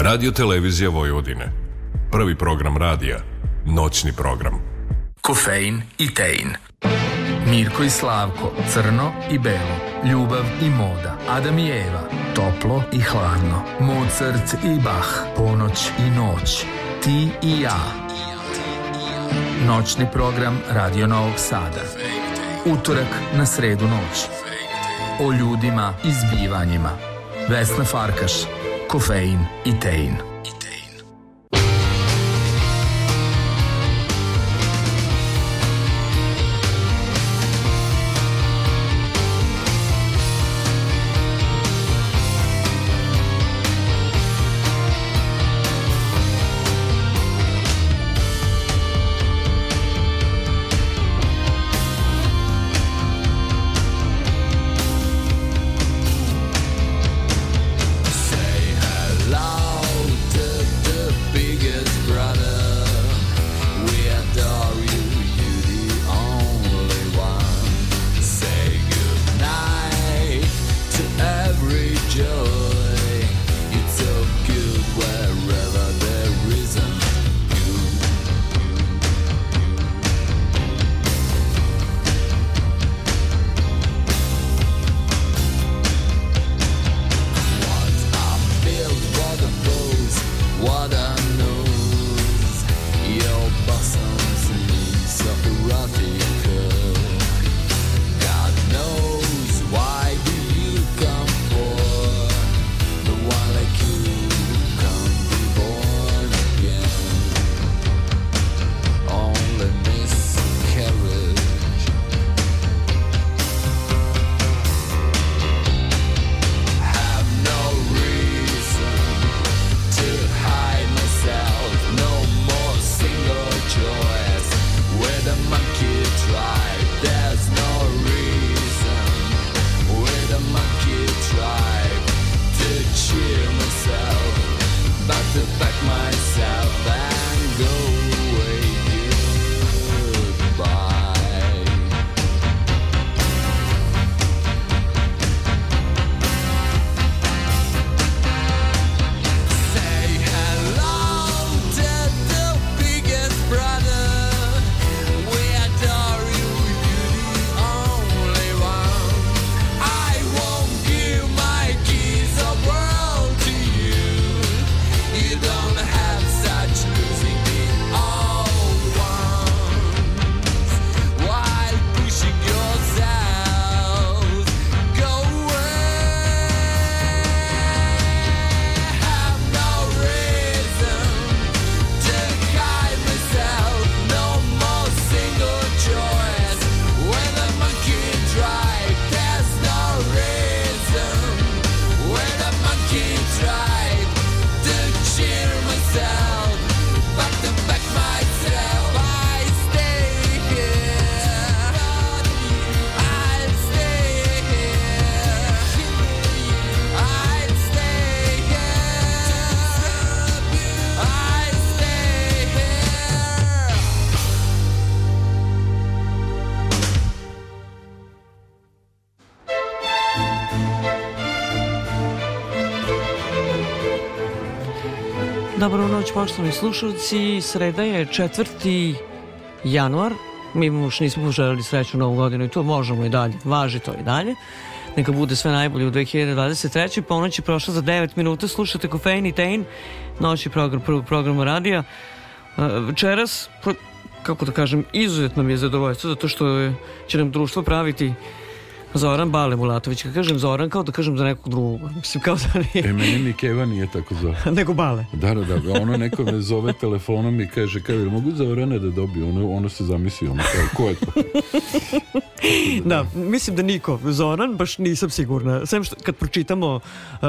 Radio Televizija Vojvodine. Prvi program radija. Noćni program. Kofein i tein. Mirko i Slavko, crno i belo, ljubav i moda, Adam i Eva, toplo i hladno, Mozart i Bach, ponoć i noć, ti i ja. Noćni program Radio Novog Sada. Utorak na sredu noć. O ljudima i zbivanjima. Vesna Farkaš, cafeïne e tein. Dobro noć, poštovni slušalci. Sreda je 4. januar. Mi mu još nismo poželjeli sreću novu godinu i to možemo i dalje. Važi to i dalje. Neka bude sve najbolje u 2023. Ponoć je prošla za 9 minuta. Slušate Kofein i Tein, je program, prvog programa radija. E, večeras, kako da kažem, izuzetno mi je zadovoljstvo zato što će nam društvo praviti Zoran Bale Mulatović, kažem Zoran, kao da kažem za nekog drugog. Mislim, kao da nije. E, meni ni Keva nije tako zove. Nego Bale. Da, da, da. Ono neko me zove telefonom i kaže, kao, jel mogu Zorana da dobiju? Ono, ono se zamisli, ono, ko je to? da, mislim da niko. Zoran, baš nisam sigurna. Sem što, kad pročitamo, eh,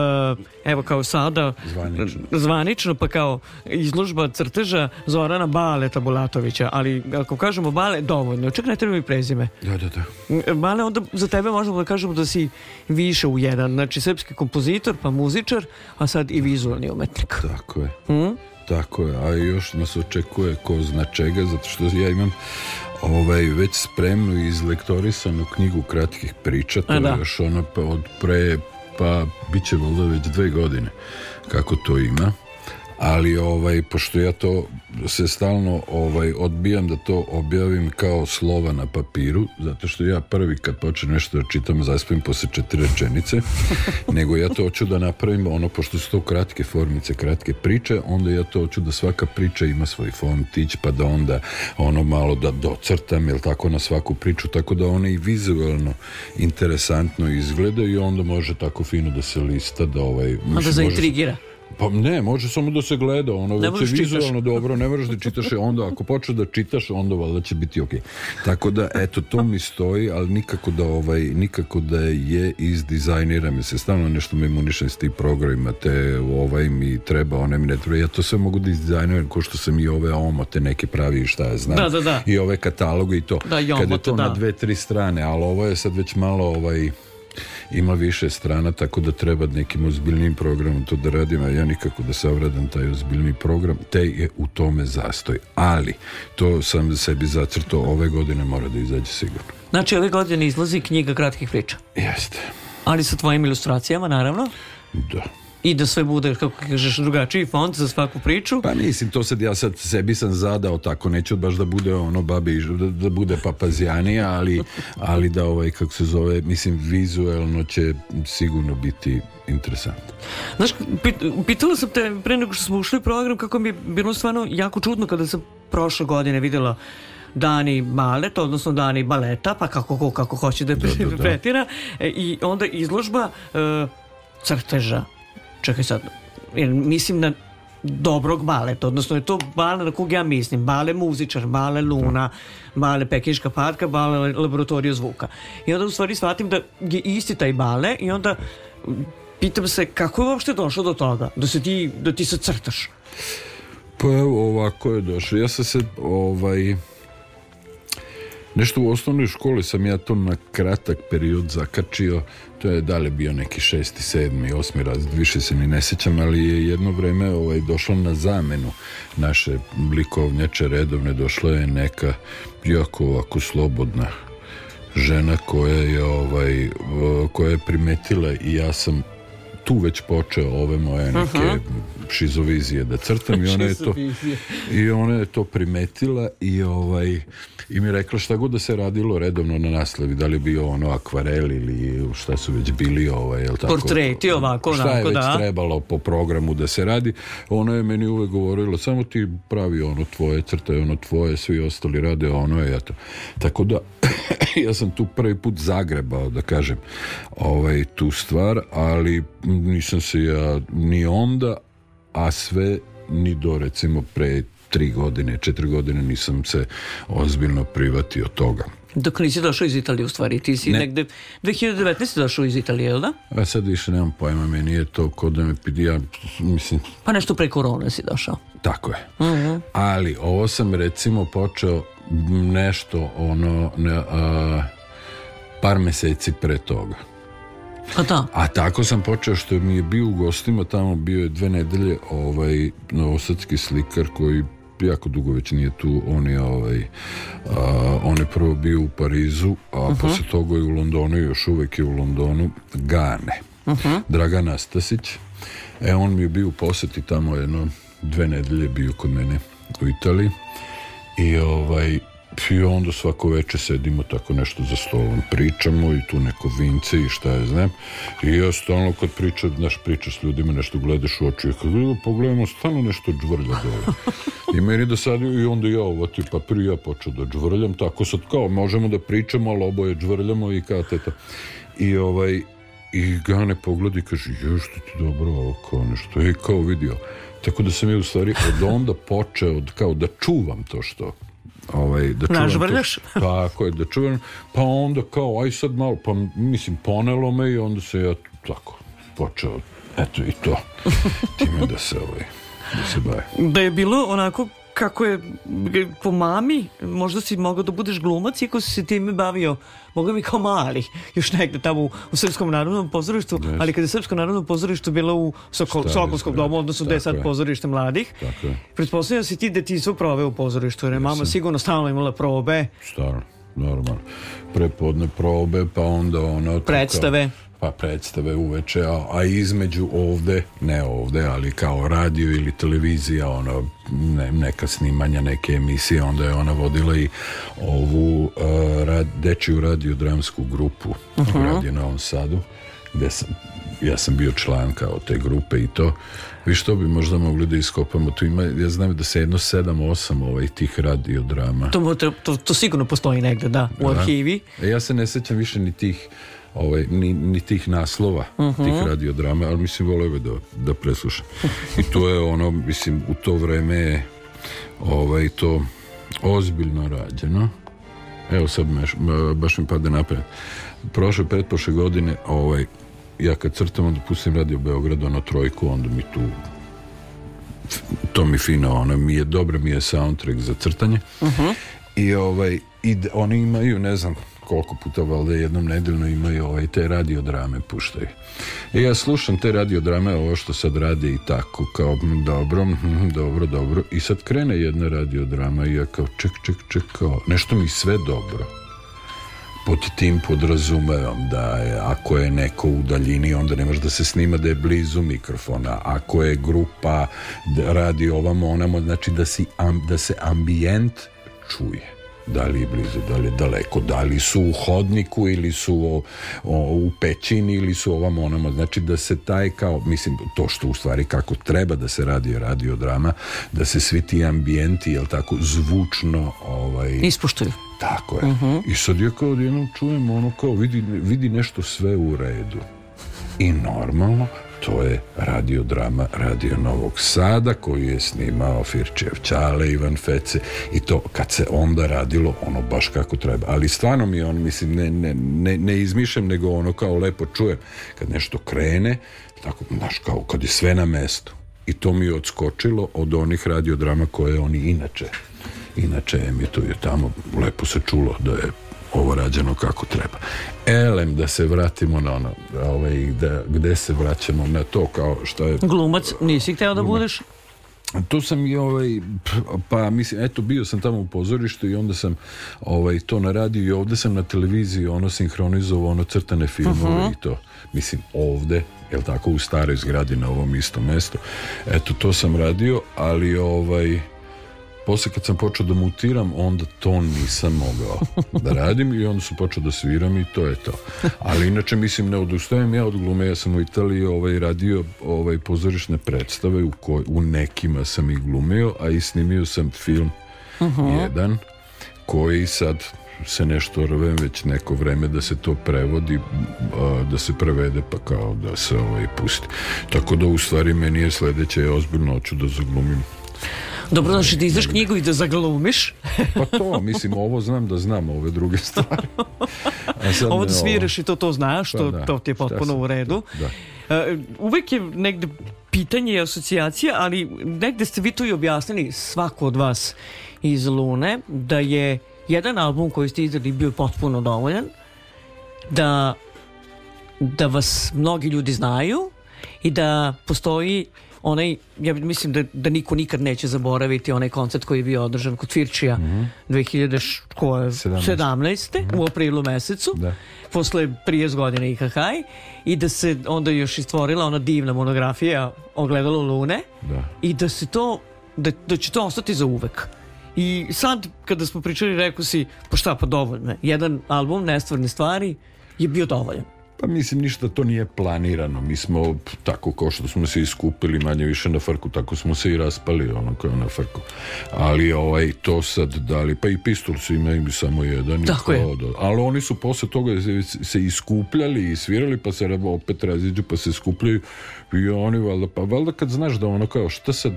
evo kao sada, zvanično. pa kao izložba crteža Zorana Bale Tabulatovića, ali ako kažemo Bale, dovoljno. Čak ne treba mi prezime. Da, da, da. Bale, onda za tebe tebe možemo da kažemo da si više u jedan. Znači, srpski kompozitor, pa muzičar, a sad i vizualni umetnik. Tako je. Hm? Tako je, a još nas očekuje ko zna čega, zato što ja imam ovaj, već spremnu i izlektorisanu knjigu kratkih priča, to da. je još ona pa od pre, pa bit će već dve godine kako to ima ali ovaj, pošto ja to se stalno ovaj, odbijam da to objavim kao slova na papiru, zato što ja prvi kad počnem nešto da čitam, zaspim posle četiri rečenice, nego ja to hoću da napravim, ono, pošto su to kratke formice, kratke priče, onda ja to hoću da svaka priča ima svoj fontić, pa da onda ono malo da docrtam, jel tako, na svaku priču, tako da one i vizualno interesantno izgleda i onda može tako fino da se lista, da ovaj... Onda zaintrigira. Pa ne, može samo da se gleda, ono ne već je vizualno dobro, ne moraš da čitaš, e, onda ako počneš da čitaš, onda valjda će biti ok. Tako da, eto, to mi stoji, ali nikako da, ovaj, nikako da je izdizajnira mi se, stalno nešto mi imunišem s tim programima, te ovaj mi treba, one mi ne treba, ja to sve mogu da izdizajniram, ko što sam i ove omote neke pravi, šta ja znam, i ove kataloge i to. Da, Kad je to na dve, tri strane, ali ovo je sad već malo ovaj ima više strana, tako da treba nekim ozbiljnim programom to da radim, a ja nikako da savradam taj ozbiljni program, te je u tome zastoj. Ali, to sam sebi zacrto ove godine mora da izađe sigurno. Znači, ove godine izlazi knjiga kratkih priča? Jeste. Ali sa tvojim ilustracijama, naravno? Da i da sve bude, kako kažeš, drugačiji fond za svaku priču. Pa mislim, to sad ja sad sebi sam zadao tako, neću baš da bude ono babi, da, bude papazijanija, ali, ali da ovaj, kako se zove, mislim, vizuelno će sigurno biti interesantno. Znaš, pitala sam te pre nego što smo ušli u program kako mi je bilo stvarno jako čudno kada sam prošle godine vidjela dani balet, odnosno dani baleta, pa kako, kako, kako hoće da, da, da, pretira. E, I onda izložba e, crteža čekaj sad, jer mislim na dobrog baleta, odnosno je to bale na kog ja mislim, bale muzičar, bale luna, bale pekiška parka, bale laboratorija zvuka. I onda u stvari shvatim da je isti taj bale i onda pitam se kako je uopšte došlo do toga, da se ti, da ti se crtaš? Pa evo ovako je došlo, ja sam se ovaj Nešto u osnovnoj školi sam ja to na kratak period zakačio, to je dalje bio neki šesti, sedmi, osmi raz, više se ni ne sjećam, ali je jedno vrijeme ovaj, došlo na zamenu naše likovnjače redovne, došla je neka jako ovako slobodna žena koja je ovaj koja je primetila i ja sam tu već počeo ove moje neke mhm šizovizije da crtam i ona je to i ona je to primetila i ovaj i mi rekla šta god da se radilo redovno na naslovi, da li bio ono akvarel ili šta su već bili ovaj, jel tako? ovako, šta je već trebalo po programu da se radi ona je meni uvek govorila samo ti pravi ono tvoje, crtaj ono tvoje svi ostali rade ono je to tako da ja sam tu prvi put zagrebao da kažem ovaj, tu stvar ali nisam se ja ni onda a sve ni do recimo pre tri godine, četiri godine nisam se ozbiljno privatio toga. Dok nisi došao iz Italije u stvari, ti si ne. negde 2019. došao iz Italije, jel da? A sad više nemam pojma, meni je to kod da me pidi, ja mislim... Pa nešto pre korone si došao. Tako je. Uh Ali ovo sam recimo počeo nešto ono ne, par meseci pre toga. Pa a tako sam počeo što mi je bio u gostima, tamo bio je dve nedelje ovaj novosadski slikar koji jako dugo već nije tu on je ovaj a, on je prvo bio u Parizu a uh mhm. -huh. posle toga je u Londonu još uvijek je u Londonu Gane uh mhm. -huh. Dragan Astasić e on mi je bio u poseti tamo jedno dve nedelje bio kod mene u Italiji i ovaj i onda svako veče sedimo tako nešto za stolom, pričamo i tu neko vince i šta je znam. I ja stalno kad pričam, znaš, pričam s ljudima, nešto gledaš u oči, kad gledam, pogledamo, stalno nešto džvrlja dole. I meni da sad, i onda ja ovo ti, pa prije ja počeo da džvrljam, tako sad kao, možemo da pričamo, ali oboje džvrljamo i kateta. I ovaj, i Gane pogledi i kaže, još ti ti dobro ovo kao nešto, i kao vidio. Tako da sam ja u stvari od onda počeo kao da čuvam to što ovaj, da čuvam vrljaš. tako je, da čuvam. Pa onda kao, aj sad malo, pa mislim, ponelo me i onda se ja tako počeo, eto i to, time da se, ovaj, da se bavim. Da je bilo onako kako je po mami, možda si mogao da budeš glumac, iako si se time bavio mogu mi kao mali, još negde tamo u, u Srpskom narodnom pozorištu, ali kad je Srpsko narodno pozorište bilo u Sokolskom domu, odnosno gde je sad pozorište mladih, pretpostavljam si ti da ti su prove u pozorištu, jer je mama sigurno stalno imala probe. Stvarno normalno. Prepodne probe, pa onda ono... Predstave pa predstave uveče, a, a između ovde, ne ovde, ali kao radio ili televizija, ono, ne, neka snimanja, neke emisije, onda je ona vodila i ovu uh, rad, dečiju radiodramsku grupu uh -huh. u mhm. Radio Sadu, gde sam, ja sam bio član kao te grupe i to. Vi što bi možda mogli da iskopamo? Tu ima, ja znam da se jedno sedam, osam ovaj, tih radiodrama. To, to, to sigurno postoji negde, da, u arhivi. E, ja se ne sećam više ni tih ovaj, ni, ni tih naslova uh mhm. -huh. tih radiodrama, ali mislim volio bi da, da preslušam. I to je ono, mislim, u to vreme je ovaj, to ozbiljno rađeno. Evo sad baš mi pade napred. Prošle, pretprošle godine, ovaj, ja kad crtam, onda pustim radio Beograd, ono trojku, onda mi tu to mi fino, ono mi je dobro, mi je soundtrack za crtanje. Mhm. I ovaj, i oni imaju, ne znam, koliko puta valjda jednom nedeljno imaju ovaj, te radiodrame puštaju. E, ja slušam te radiodrame, ovo što sad radi i tako, kao dobro, dobro, dobro. I sad krene jedna radiodrama i ja kao ček, ček, ček, nešto mi sve dobro pod tim podrazumevam da je, ako je neko u daljini onda ne može da se snima da je blizu mikrofona ako je grupa radi ovamo onamo znači da, si, da se ambijent čuje da li je blizu, da li je daleko, da li su u hodniku ili su u pećini ili su ovam onamo, znači da se taj kao, mislim, to što u stvari kako treba da se radi radio drama da se svi ti ambijenti, jel tako, zvučno ovaj... Tako je. Uh I sad je kao jednom čujem ono kao vidi, vidi nešto sve u redu. I normalno, to je radio drama Radio Novog Sada koju je snimao Firčev Čale, Ivan Fece i to kad se onda radilo ono baš kako treba, ali stvarno mi on mislim ne, ne, ne, ne izmišljam nego ono kao lepo čujem kad nešto krene tako, baš kao kad je sve na mestu i to mi je odskočilo od onih radiodrama koje oni inače inače je tamo lepo se čulo da je ovo rađeno kako treba. Elem da se vratimo na ono, ovaj, da, gde se vraćamo na to kao što je... Glumac, nisi hteo da budeš? Tu sam i ovaj, pa mislim, eto bio sam tamo u pozorištu i onda sam ovaj, to na radiju i ovdje sam na televiziji ono sinhronizovao ono crtane filmove mhm. i to. Mislim, ovdje jel tako, u staroj zgradi na ovom istom mjestu. Eto, to sam radio, ali ovaj, poslije kad sam počeo da mutiram, onda to nisam mogao da radim i onda sam počeo da sviram i to je to. Ali inače, mislim, ne odustajem ja od glume. Ja sam u Italiji ovaj, radio ovaj, pozorišne predstave u, koj, u nekima sam i glumio, a i snimio sam film mhm. jedan koji sad se nešto rve već neko vreme da se to prevodi da se prevede pa kao da se ovaj pusti tako da u stvari meni je sljedeće ozbiljno hoću da zaglumim dobro, da znači, ti izdaš knjigu i da zaglumiš. pa to, mislim, ovo znam da znam ove druge stvari. ovo da sviraš i to to znaš, pa to, to ti je potpuno u redu. Uvijek da. E, je negde pitanje i asocijacija, ali negde ste vi tu i objasnili svako od vas iz Lune da je jedan album koji ste izdali bio potpuno dovoljan, da, da vas mnogi ljudi znaju i da postoji onaj, ja mislim da, da niko nikad neće zaboraviti onaj koncert koji je bio održan kod Firčija mm -hmm. 2017. Mm -hmm. u aprilu mesecu, da. posle 30 godina IKH i da se onda još istvorila ona divna monografija Ogledalo Lune da. i da se to, da, da će to ostati za uvek. I sad, kada smo pričali, rekao si, pa šta, pa dovoljno. Jedan album Nestvarne stvari je bio dovoljan. Pa mislim ništa to nije planirano. Mi smo tako kao što smo se iskupili manje više na frku, tako smo se i raspali ono kao na frku. Ali ovaj to sad dali, pa i pistol su imaju samo jedan. Tako je. ali oni su posle toga se, se iskupljali i svirali pa se opet raziđu pa se skupljaju i oni valjda, pa valjda kad znaš da ono kao šta sad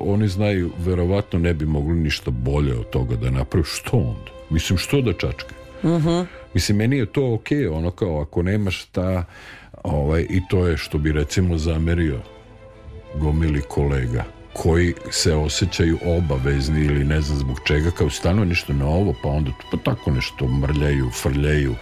oni znaju verovatno ne bi mogli ništa bolje od toga da napravi što onda? Mislim što da čačke? Mhm. Mislim, meni je to ok, ono kao ako nemaš ta, ovaj, i to je što bi recimo zamerio gomili kolega koji se osjećaju obavezni ili ne znam zbog čega kao stanu nešto na ovo pa onda pa tako nešto mrljaju, frljaju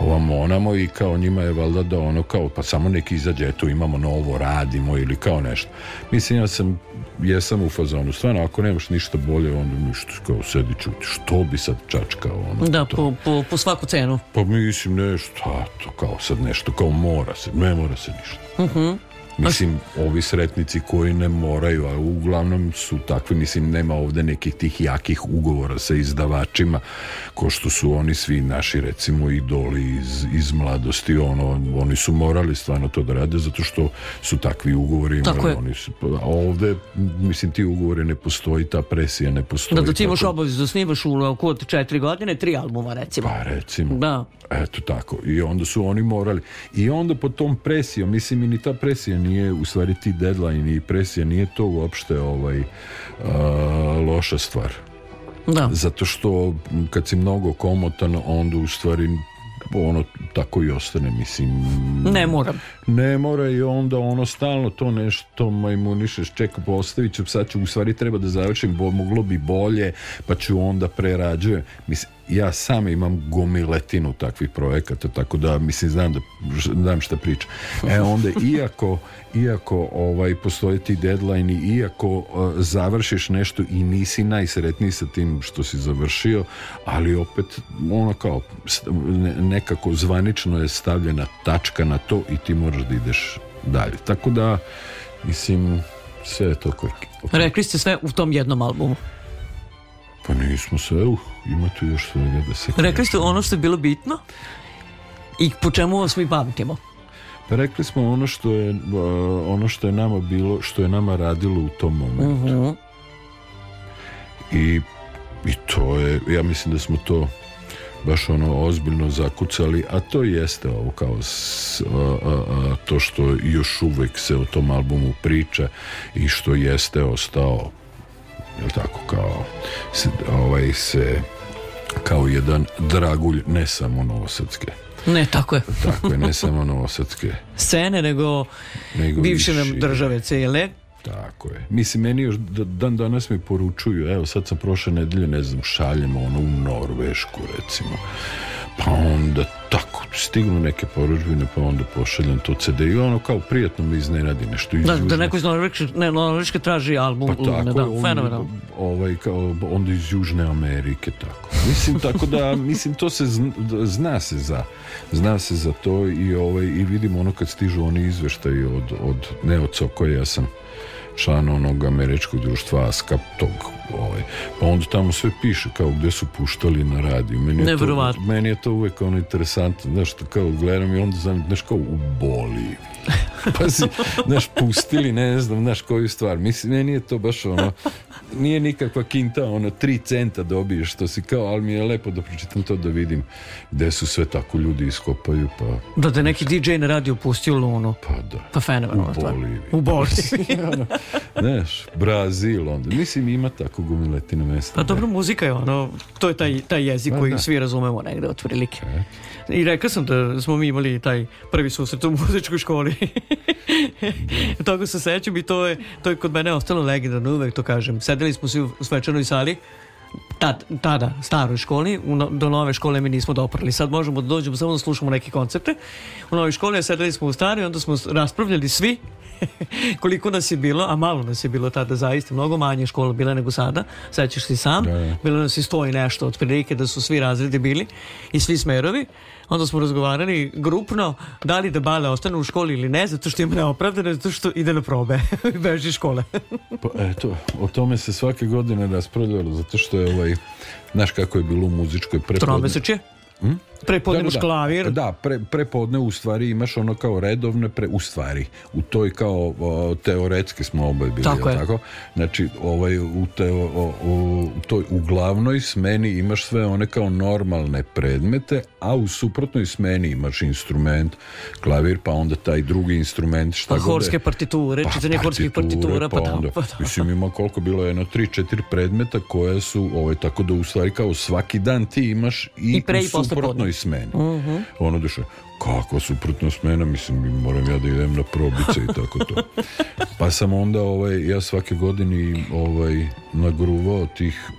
ovamo onamo i kao njima je valjda da ono kao pa samo neki izađe eto imamo novo, radimo ili kao nešto mislim ja sam jesam u fazonu stvarno ako nemaš ništa bolje onda ništa kao sedi čuti što bi sad čačkao ono da po, po, po, svaku cenu pa mislim nešto a to kao sad nešto kao mora se ne mora se ništa uh Mislim, ovi sretnici koji ne moraju, a uglavnom su takvi, mislim, nema ovdje nekih tih jakih ugovora sa izdavačima, ko što su oni svi naši, recimo, idoli iz, iz mladosti, ono, oni su morali stvarno to da rade, zato što su takvi ugovori imali. Oni su, pa, a ovdje, mislim, ti ugovori ne postoji, ta presija ne postoji. Da, da ti imaš tako... da snimaš u roku od četiri godine, tri albuma, recimo. Pa, recimo. Da. Eto tako. I onda su oni morali. I onda po tom presijom, mislim, i ni ta presija nije, u stvari ti deadline i presija nije to uopšte ovaj, loša stvar. Da. Zato što kad si mnogo komotan, onda u stvari ono tako i ostane mislim ne mora ne mora i onda ono stalno to nešto majmunišeš čeka postavit ću sad ću u stvari treba da završim bo, moglo bi bolje pa ću onda prerađuje. mislim ja sam imam gomiletinu takvih projekata, tako da mislim znam da znam šta priča E onda iako iako ovaj postoje ti deadline iako e, završiš nešto i nisi najsretniji sa tim što si završio, ali opet ono kao nekako zvanično je stavljena tačka na to i ti moraš da ideš dalje. Tako da mislim sve je to Rekli ste sve u tom jednom albumu. Pa nismo sve u uh ima tu još svega da se... Rekli ste ono što je bilo bitno i po čemu vas mi pamtimo? Pa rekli smo ono što je ono što je nama bilo, što je nama radilo u tom momentu. Uh I, I to je, ja mislim da smo to baš ono ozbiljno zakucali, a to jeste ovo kao to što još uvek se o tom albumu priča i što jeste ostao je tako kao se, ovaj se kao jedan dragulj ne samo novosadske. Ne, tako je. tako je, ne samo novosadske. Scene, nego, nego bivše nam države cijele. Tako je. Mislim, meni još dan danas mi poručuju, evo sad sam prošle nedelje, ne znam, šaljemo ono u Norvešku, recimo pa onda tako stignu neke poručbine pa onda pošaljem to CD i ono kao prijatno mi iznenadi nešto iz da, da neko iz Norveške, ne, Norveške traži album pa tako, da, fenomenalno ovaj, kao, onda iz Južne Amerike tako mislim tako da mislim to se zna, se za zna se za to i ovaj i vidimo ono kad stižu oni izveštaji od, od ne od Sokoja ja sam član onog američkog društva ASKAP tog Ovaj. Pa onda tamo sve piše kao gdje su puštali na radiju. Meni je, to, meni je to uvijek ono interesantno, znaš, to kao gledam i onda znam, znaš, kao u boli. Pa si, znaš, pustili, ne znam, znaš, koju stvar. Mislim, meni je to baš ono, nije nikakva kinta, ono, tri centa dobiješ, što si kao, ali mi je lepo da pročitam to da vidim gdje su sve tako ljudi iskopaju, pa... Da te neki DJ na radiju pustio Lunu. Pa da. Pa U Boliviji. U Boliviji. Znaš, Brazil onda. Mislim, ima tako tako na mjestu. Pa dobro, muzika je ono, to je taj, taj jezik pa koji svi razumemo negde otprilike. I rekao sam da smo mi imali taj prvi susret u muzičkoj školi. Toga se sećam i to je, to je kod mene ostalo legendarno, uvek to kažem. Sedeli smo svi u svečanoj sali, tad, tada staroj školi, do nove škole mi nismo doprali Sad možemo da dođemo samo da slušamo neke koncerte. U novoj školi sedeli smo u staroj onda smo raspravljali svi koliko nas je bilo, a malo nas je bilo tada zaista, mnogo manje škola bila nego sada, sećaš si sam, bilo nas i stoji nešto nešto prilike da su svi razredi bili i svi smerovi onda smo razgovarali grupno da li da Bale ostane u školi ili ne, zato što ima neopravdane, zato što ide na probe i beži škole. pa eto, o tome se svake godine raspravljalo, zato što je ovaj, znaš kako je bilo u muzičkoj prepodne. Tromesečje? Hm? prepodne klavir. Da, prepodne u stvari imaš ono kao redovne, pre, u stvari, u toj kao teoretski smo obaj bili, tako, Znači, ovaj, u, u, toj, glavnoj smeni imaš sve one kao normalne predmete, a u suprotnoj smeni imaš instrument, klavir, pa onda taj drugi instrument, šta pa, horske partiture, pa čitanje horskih partitura, pa, pa onda, pa Mislim, ima koliko bilo jedno, tri, četiri predmeta koja su, ovaj, tako da u stvari kao svaki dan ti imaš i, pre suprotnoj smeni. Mhm. Ono došlo, kako suprotno s mislim, moram ja da idem na probice i tako to. Pa sam onda, ovaj, ja svake godine ovaj, nagruvao tih,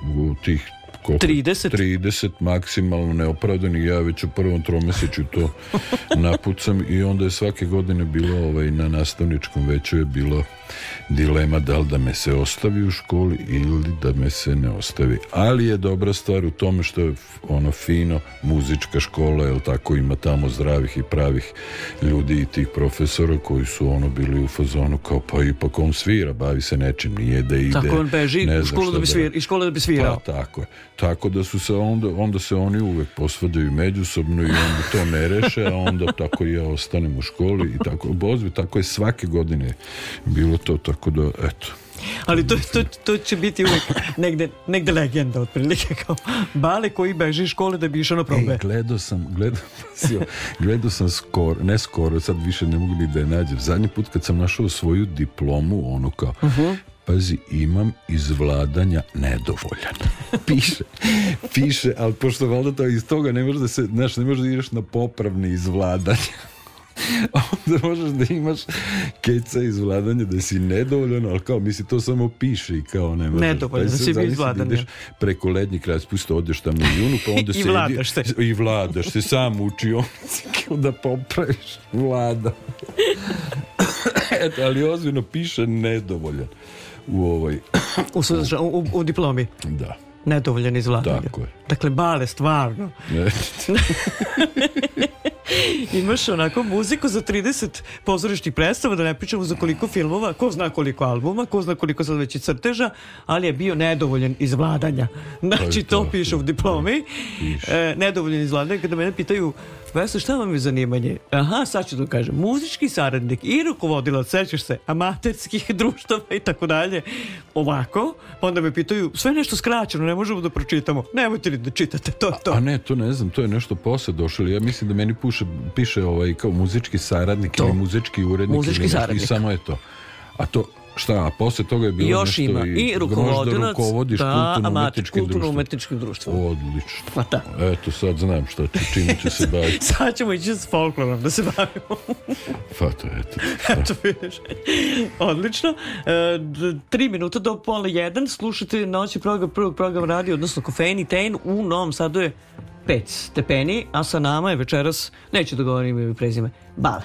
tih 30? 30 maksimalno neopravdanih, ja već u prvom tromjesečju to napucam i onda je svake godine bilo ovaj, na nastavničkom veću je bilo dilema da li da me se ostavi u školi ili da me se ne ostavi. Ali je dobra stvar u tome što je ono fino muzička škola, jel tako ima tamo zdravih i pravih ljudi i tih profesora koji su ono bili u fazonu kao pa ipak on svira, bavi se nečim, nije da ide. Tako on beži u školu da bi svira, i škole da bi svirao. Pa, tako je. Tako da su se onda, onda se oni uvek posvadaju međusobno i onda to ne reše, a onda tako ja ostanem u školi i tako. Bozvi, tako je svake godine bilo bilo to, tako eto. Ali to, to, to će biti uvijek negde, negde legenda, otprilike kao bale koji beži iz škole da bi išao na probe. gledao sam, gledao, pa gledao sam skoro, ne skoro, sad više ne mogu ni da je nađem. Zadnji put kad sam našao svoju diplomu, ono kao, uh Pazi, imam izvladanja nedovoljan. Piše, piše, ali pošto valjda to iz toga ne može da se, znaš, ne može da ideš na popravni izvladanja onda možeš da imaš keca iz vladanja da si nedovoljan, ali kao misli to samo piše i kao ne možeš. da bi preko lednji kraj, spusto odeš tamo u junu, pa onda I Vladaš se. I vladaš se. sam u onda da popraviš vlada. ali ozbiljno piše nedovoljan u ovoj... u, diplomi. Da nedovoljan iz Tako Dakle, bale, stvarno. Imaš onako muziku za 30 pozorišnih predstava, da ne pričamo za koliko filmova, ko zna koliko albuma, ko zna koliko sad već i crteža, ali je bio nedovoljen iz vladanja. Pa znači, to, to piše u diplomi. Piš. E, nedovoljen iz vladanja. Kada mene pitaju što šta vam je zanimanje? Aha, sad ću to kažem, muzički saradnik i rukovodila, sećaš se, amaterskih društava i tako dalje. Ovako, onda me pitaju, sve nešto skraćeno, ne možemo da pročitamo. Nemojte li da čitate, to je to. A, ne, to ne znam, to je nešto posle došlo. Ja mislim da meni puše, piše ovaj, kao muzički saradnik to. ili muzički urednik. I samo je to. A to, Šta, a poslije toga je bilo Još nešto ima. i, i rukovodilac, rukovodiš da, kulturno-umetničkim društvom. Odlično. Pa da. Eto, sad znam što ću, čim ću se baviti. sad ćemo ići s folklorom da se bavimo. pa to je eto. eto vidiš. Odlično. E, tri minuta do pola jedan Slušajte noći program, prvog programa radi, odnosno Kofein i Tein u Novom Sadu je 5 stepeni, a sa nama je večeras, neću da govorim ime prezime, Bale.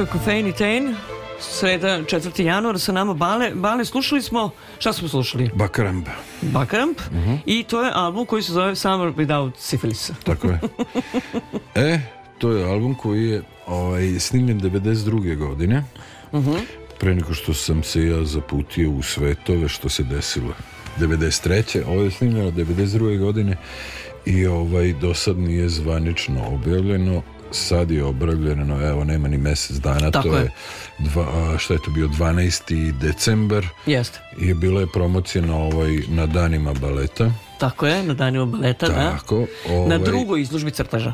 je, Kofein i Tejn Sreda, 4. januar sa nama Bale. Bale, slušali smo, šta smo slušali? Bakaramb. Bakaramb. Uh mhm. -huh. I to je album koji se zove Summer Without Syphilis. Tako je. e, to je album koji je ovaj, snimljen 92. godine. Uh mhm. -huh. Pre nego što sam se ja zaputio u svetove što se desilo. 93. Ovo je snimljeno 92. godine i ovaj do sad nije zvanično objavljeno sad je obravljeno, evo nema ni mjesec dana, Tako to je, je dva, šta je to bio, 12. decembar Jest. je bila je promocija na, ovaj, na danima baleta. Tako je, na danima baleta, Tako, da. Ovaj... Na drugoj izlužbi crtaža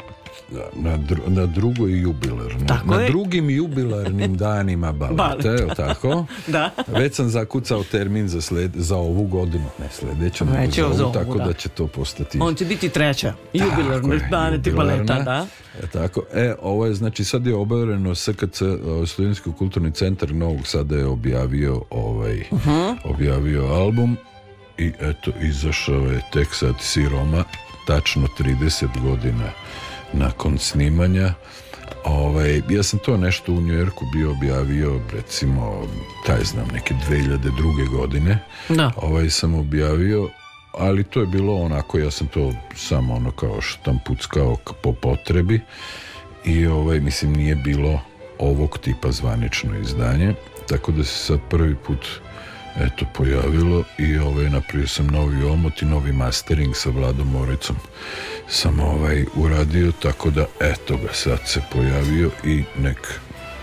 na, dru, na drugoj jubilarnoj na drugim jubilarnim danima baleta, tako? da. Već sam zakucao termin za, sled, za ovu godinu, ne sljedeću, nego tako da. će to postati. On će biti treća, jubilarni daneti baleta, da. E, tako, e, ovo je, znači, sad je obavljeno SKC, e, Studentski kulturni centar Novog Sada je objavio ovaj, mhm. objavio album i eto, izašao je tek sad Siroma, tačno 30 godina nakon snimanja Ovaj, ja sam to nešto u Njujorku bio objavio, recimo, taj znam, neke 2002. godine. Da. Ovaj sam objavio, ali to je bilo onako, ja sam to samo ono kao Puckao po potrebi i ovaj, mislim, nije bilo ovog tipa zvanično izdanje, tako da se sad prvi put eto pojavilo i ovaj, napravio sam novi omot i novi mastering sa Vladom Moricom sam ovaj uradio, tako da eto ga, sad se pojavio i nek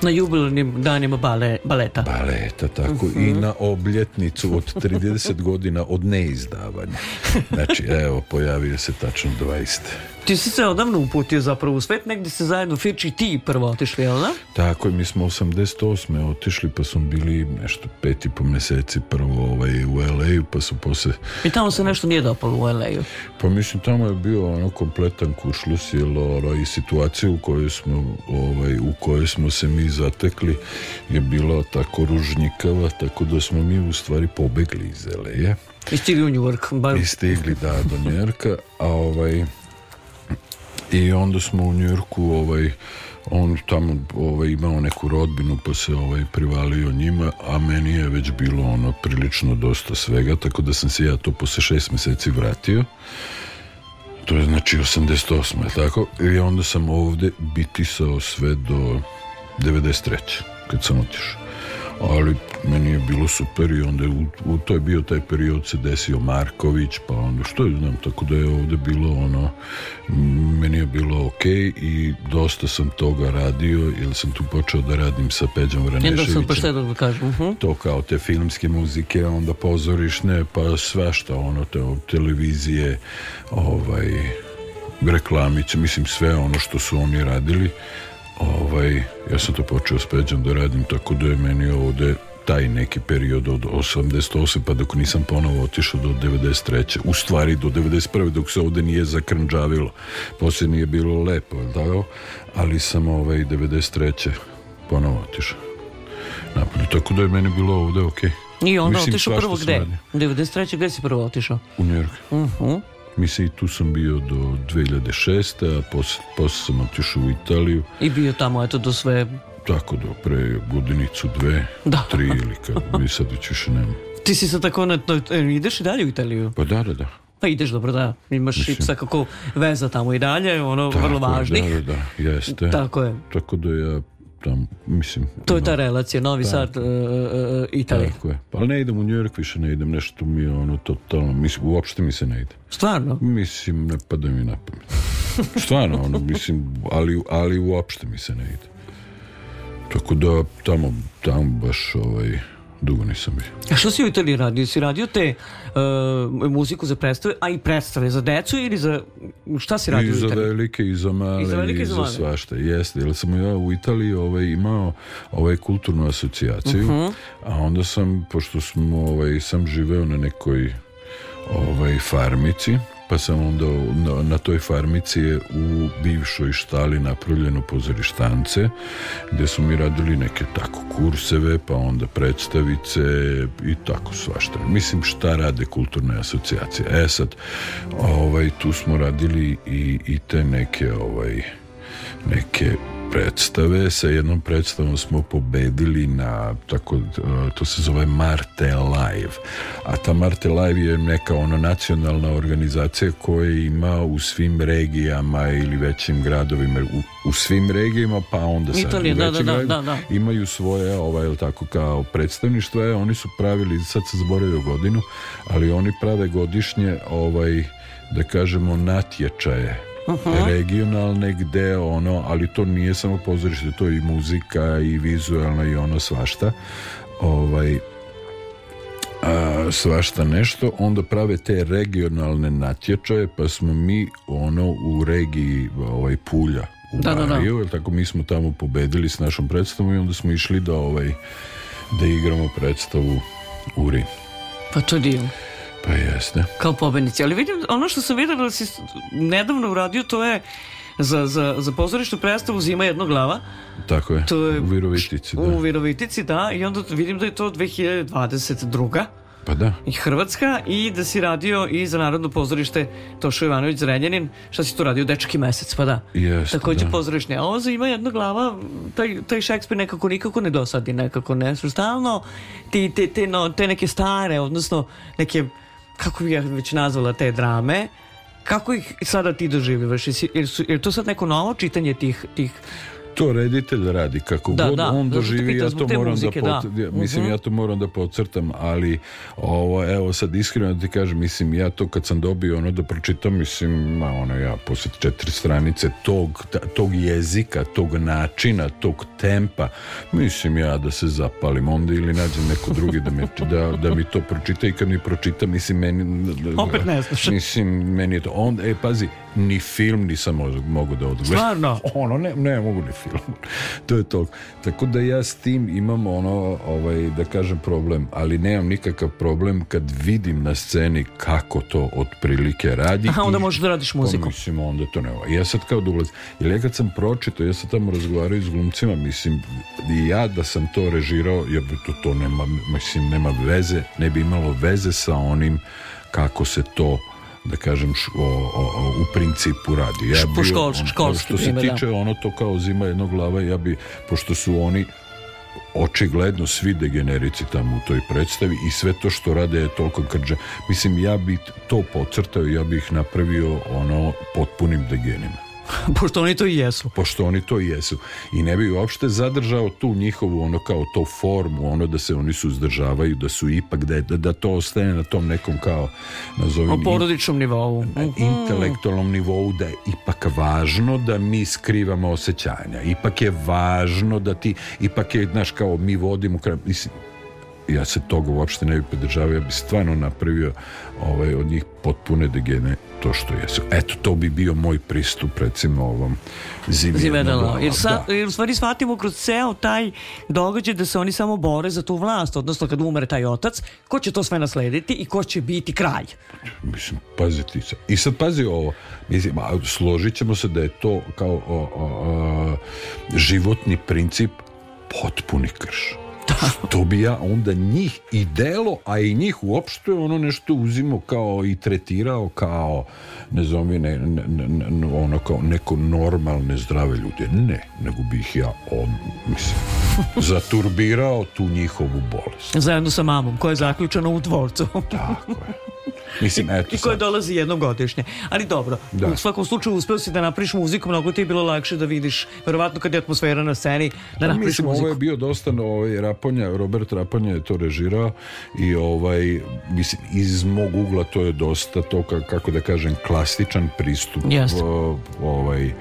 na jubilnim danima bale, baleta. Baleta, tako. I mhm. na obljetnicu od 30 godina od neizdavanja. Znači, evo, pojavio se tačno 20. Ti si se odavno uputio zapravo u svet, negdje se zajedno Firči ti prvo otišli, jel da? Tako je, mi smo 88. otišli, pa smo bili nešto pet i po mjeseci prvo ovaj, u la pa su poslije... I tamo se nešto nije dopalo u LA-u? Pa mislim, tamo je bio ono kompletan kušlus, jel, ono, i situacija u kojoj smo, ovaj, u kojoj smo se mi zatekli je bila tako ružnjikava, tako da smo mi u stvari pobegli iz LA-a. I stigli u New Bar... I stigli, da, do Njorka, a ovaj i onda smo u Njurku, ovaj, on tamo ovaj, imao neku rodbinu pa se ovaj, privalio njima a meni je već bilo ono prilično dosta svega tako da sam se ja to posle šest mjeseci vratio to je znači 88. tako? I onda sam ovdje bitisao sve do 93. kad sam otišao ali meni je bilo super i onda u, u to je bio taj period se desio Marković, pa onda što je znam, tako da je ovdje bilo ono, meni je bilo ok i dosta sam toga radio, jer sam tu počeo da radim sa Peđom Vraneševićem. da kažem. Uh To kao te filmske muzike, onda pozorišne, pa svašta ono, te televizije, ovaj, reklamice, mislim sve ono što su oni radili ovaj, ja sam to počeo s Peđom da radim, tako da je meni ovde taj neki period od 88 pa dok nisam ponovo otišao do 93. U stvari do 91. dok se ovdje nije zakrnđavilo. Poslije nije bilo lepo, da ali sam ovaj 93. ponovo otišao. Napolje. Tako da je meni bilo ovdje ok. I onda otišao prvo gde? 93. gde si prvo otišao? U Njerke. Uh mhm. Mislim, tu sam bio do 2006. A poslije, sam otišao u Italiju. I bio tamo, eto, do sve... Tako, do pre godinicu, dve, da. tri ili kako mi sad već više nema. Ti si sad tako, na, e, ideš i dalje u Italiju? Pa da, da, da. Pa ideš dobro, da, imaš Mislim, i svakako veza tamo i dalje, ono, tako vrlo važnih. Da, da, da, jeste. Tako je. Tako da ja tam, mislim... To je ono, ta relacija, Novi Sad, uh, Italija. Tako je. Ali pa ne idem u New York, više ne idem, nešto mi je ono totalno, mislim, uopšte mi se ne ide. Stvarno? Mislim, ne pada mi na pamet. Stvarno, ono, mislim, ali, ali uopšte mi se ne ide. Tako da, tamo, tamo baš, ovaj, dugo nisam bio. A što si u Italiji radio? Si radio te uh, muziku za predstave, a i predstave za decu ili za... Šta si radio I u Italiji? I za velike i za male i za, velike, i za, za svašta. Jeste, jer sam ja u Italiji ovaj, imao ovaj kulturnu asocijaciju, uh mhm. -huh. a onda sam, pošto smo, ovaj, sam živeo na nekoj ovaj farmici pa sam onda na toj farmici u bivšoj štali napravljeno pozorištance gdje su mi radili neke tako kurseve pa onda predstavice i tako svašta mislim šta rade kulturne asocijacije e sad ovaj, tu smo radili i, i te neke ovaj, neke predstave. Sa jednom predstavom smo pobedili na, tako, e, to se zove Marte Live. A ta Marte Live je neka ona nacionalna organizacija koja ima u svim regijama ili većim gradovima, u, svim regijama, pa onda sad imaju svoje, ovaj, tako kao predstavništva. E, oni su pravili, sad se zaboravio godinu, ali oni prave godišnje ovaj, da kažemo natječaje regionalne gde ono, ali to nije samo pozorište, to je i muzika i vizualno i ono svašta. Ovaj, svašta nešto onda prave te regionalne natječaje pa smo mi ono u regiji ovaj Pulja u da, Mariju, tako mi smo tamo pobedili s našom predstavom i onda smo išli da ovaj da igramo predstavu u Rim. Pa to dio. Pa jeste. Kao pobednici. Ali vidim, ono što sam vidjela da si nedavno uradio, to je za, za, za pozorištu predstavu Zima jednog glava. Tako je, to je u Virovitici. Da. U Virovitici, da. I onda vidim da je to 2022. Pa da. I Hrvatska i da si radio i za Narodno pozorište Tošo Ivanović Zrenjanin. Šta si tu radio? Dečki mesec, pa da. Jeste, Takođe da. A ovo ima jedna glava, taj, taj Šekspir nekako nikako ne dosadi, nekako ne. Stalno ti, te, te, no, te neke stare, odnosno neke kako bi ja već nazvala te drame, kako ih sada ti doživljivaš? Jer, su, to sad neko novo čitanje tih, tih to da radi kako da, god da, on doživi ja to moram muzike, da, pot... Mhm. mislim ja to moram da podcrtam ali ovo evo sad iskreno da ti kažem mislim ja to kad sam dobio ono da pročitam mislim ma ono ja posle četiri stranice tog, tog jezika tog načina tog tempa mislim ja da se zapalim onda ili nađem neko drugi da mi, da, mi to pročita i kad mi pročita mislim meni opet ne mislim meni to onda e pazi ni film nisam mogu da odgledam. Stvarno? Ono, ne, ne mogu ni film. to je to. Tako da ja s tim imam ono, ovaj, da kažem problem, ali nemam nikakav problem kad vidim na sceni kako to otprilike radi. Aha, onda možeš da radiš pa muziku. mislim, onda to nema. Ja sad kao da Jer ja kad sam pročito, ja sam tamo razgovarao s glumcima, mislim, i ja da sam to režirao, ja bi to, to nema, mislim, nema veze, ne bi imalo veze sa onim kako se to da kažem o, o, u principu radi. Ja bi, ono, Što se tiče ono to kao zima jednog glava, ja bi, pošto su oni očigledno svi degenerici tamo u toj predstavi i sve to što rade je toliko krđa. Mislim, ja bi to pocrtao, ja bih ih napravio ono potpunim degenima. Pošto oni to i jesu. Pošto oni to i jesu. I ne bi uopšte zadržao tu njihovu ono kao to formu, ono da se oni suzdržavaju, da su ipak, da, da to ostane na tom nekom kao, nazovim... porodičnom nivou. Na mhm. intelektualnom nivou da je ipak važno da mi skrivamo osjećanja. Ipak je važno da ti, ipak je, znaš, kao mi vodimo... Mislim, ja se toga uopšte ne bi podržavao, ja bi stvarno napravio ovaj, od njih potpune degene to što jesu. Eto, to bi bio moj pristup, recimo, ovom Zivedalo. Jer, sa, jer stvari shvatimo kroz ceo taj događaj da se oni samo bore za tu vlast, odnosno kad umre taj otac, ko će to sve naslediti i ko će biti kraj Mislim, I sad pazi ovo. Mislim, a, složit ćemo se da je to kao životni princip potpuni krš. Što bi ja onda njih i delo, a i njih uopšte ono nešto uzimo kao i tretirao kao, ne znam, ne, ono kao neko normalne zdrave ljude. Ne, nego bih ja on, mislim, zaturbirao tu njihovu bolest. Zajedno sa mamom koja je zaključena u dvorcu. Tako je. Mislim, eto I koje dolazi jednom godišnje. Ali dobro, u svakom slučaju uspio si da napriš muziku, mnogo ti je bilo lakše da vidiš, verovatno kad je atmosfera na sceni, da pa napriš je bio dosta no, Raponja, Robert Raponja je to režirao i ovaj, mislim, iz mog ugla to je dosta to, kako da kažem, klasičan pristup ovaj,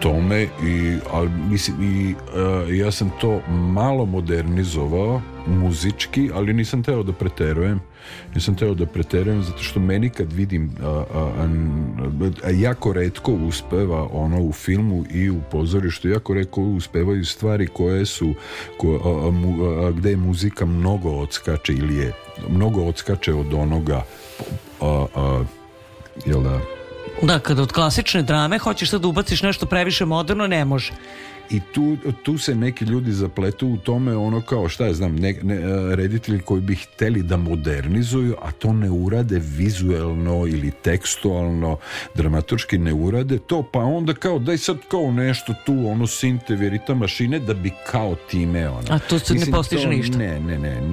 tome i, ali, mislim, i e, ja sam to malo modernizovao muzički, ali nisam teo da preterujem nisam teo da preterujem zato što meni kad vidim a, a, jako redko uspeva ono u filmu i u pozorištu jako redko uspevaju stvari koje su ko, gde je muzika mnogo odskače ili je mnogo odskače od onoga jel da da, kad od klasične drame hoćeš sad da ubaciš nešto previše moderno, ne može i tu, tu se neki ljudi zapletu u tome ono kao šta je znam ne, e, reditelji koji bi htjeli da modernizuju a to ne urade vizuelno ili tekstualno dramaturški ne urade to pa onda kao daj sad kao nešto tu ono sinte mašine da bi kao time ono. a tu se ne postiže ništa ne ne ne mhm.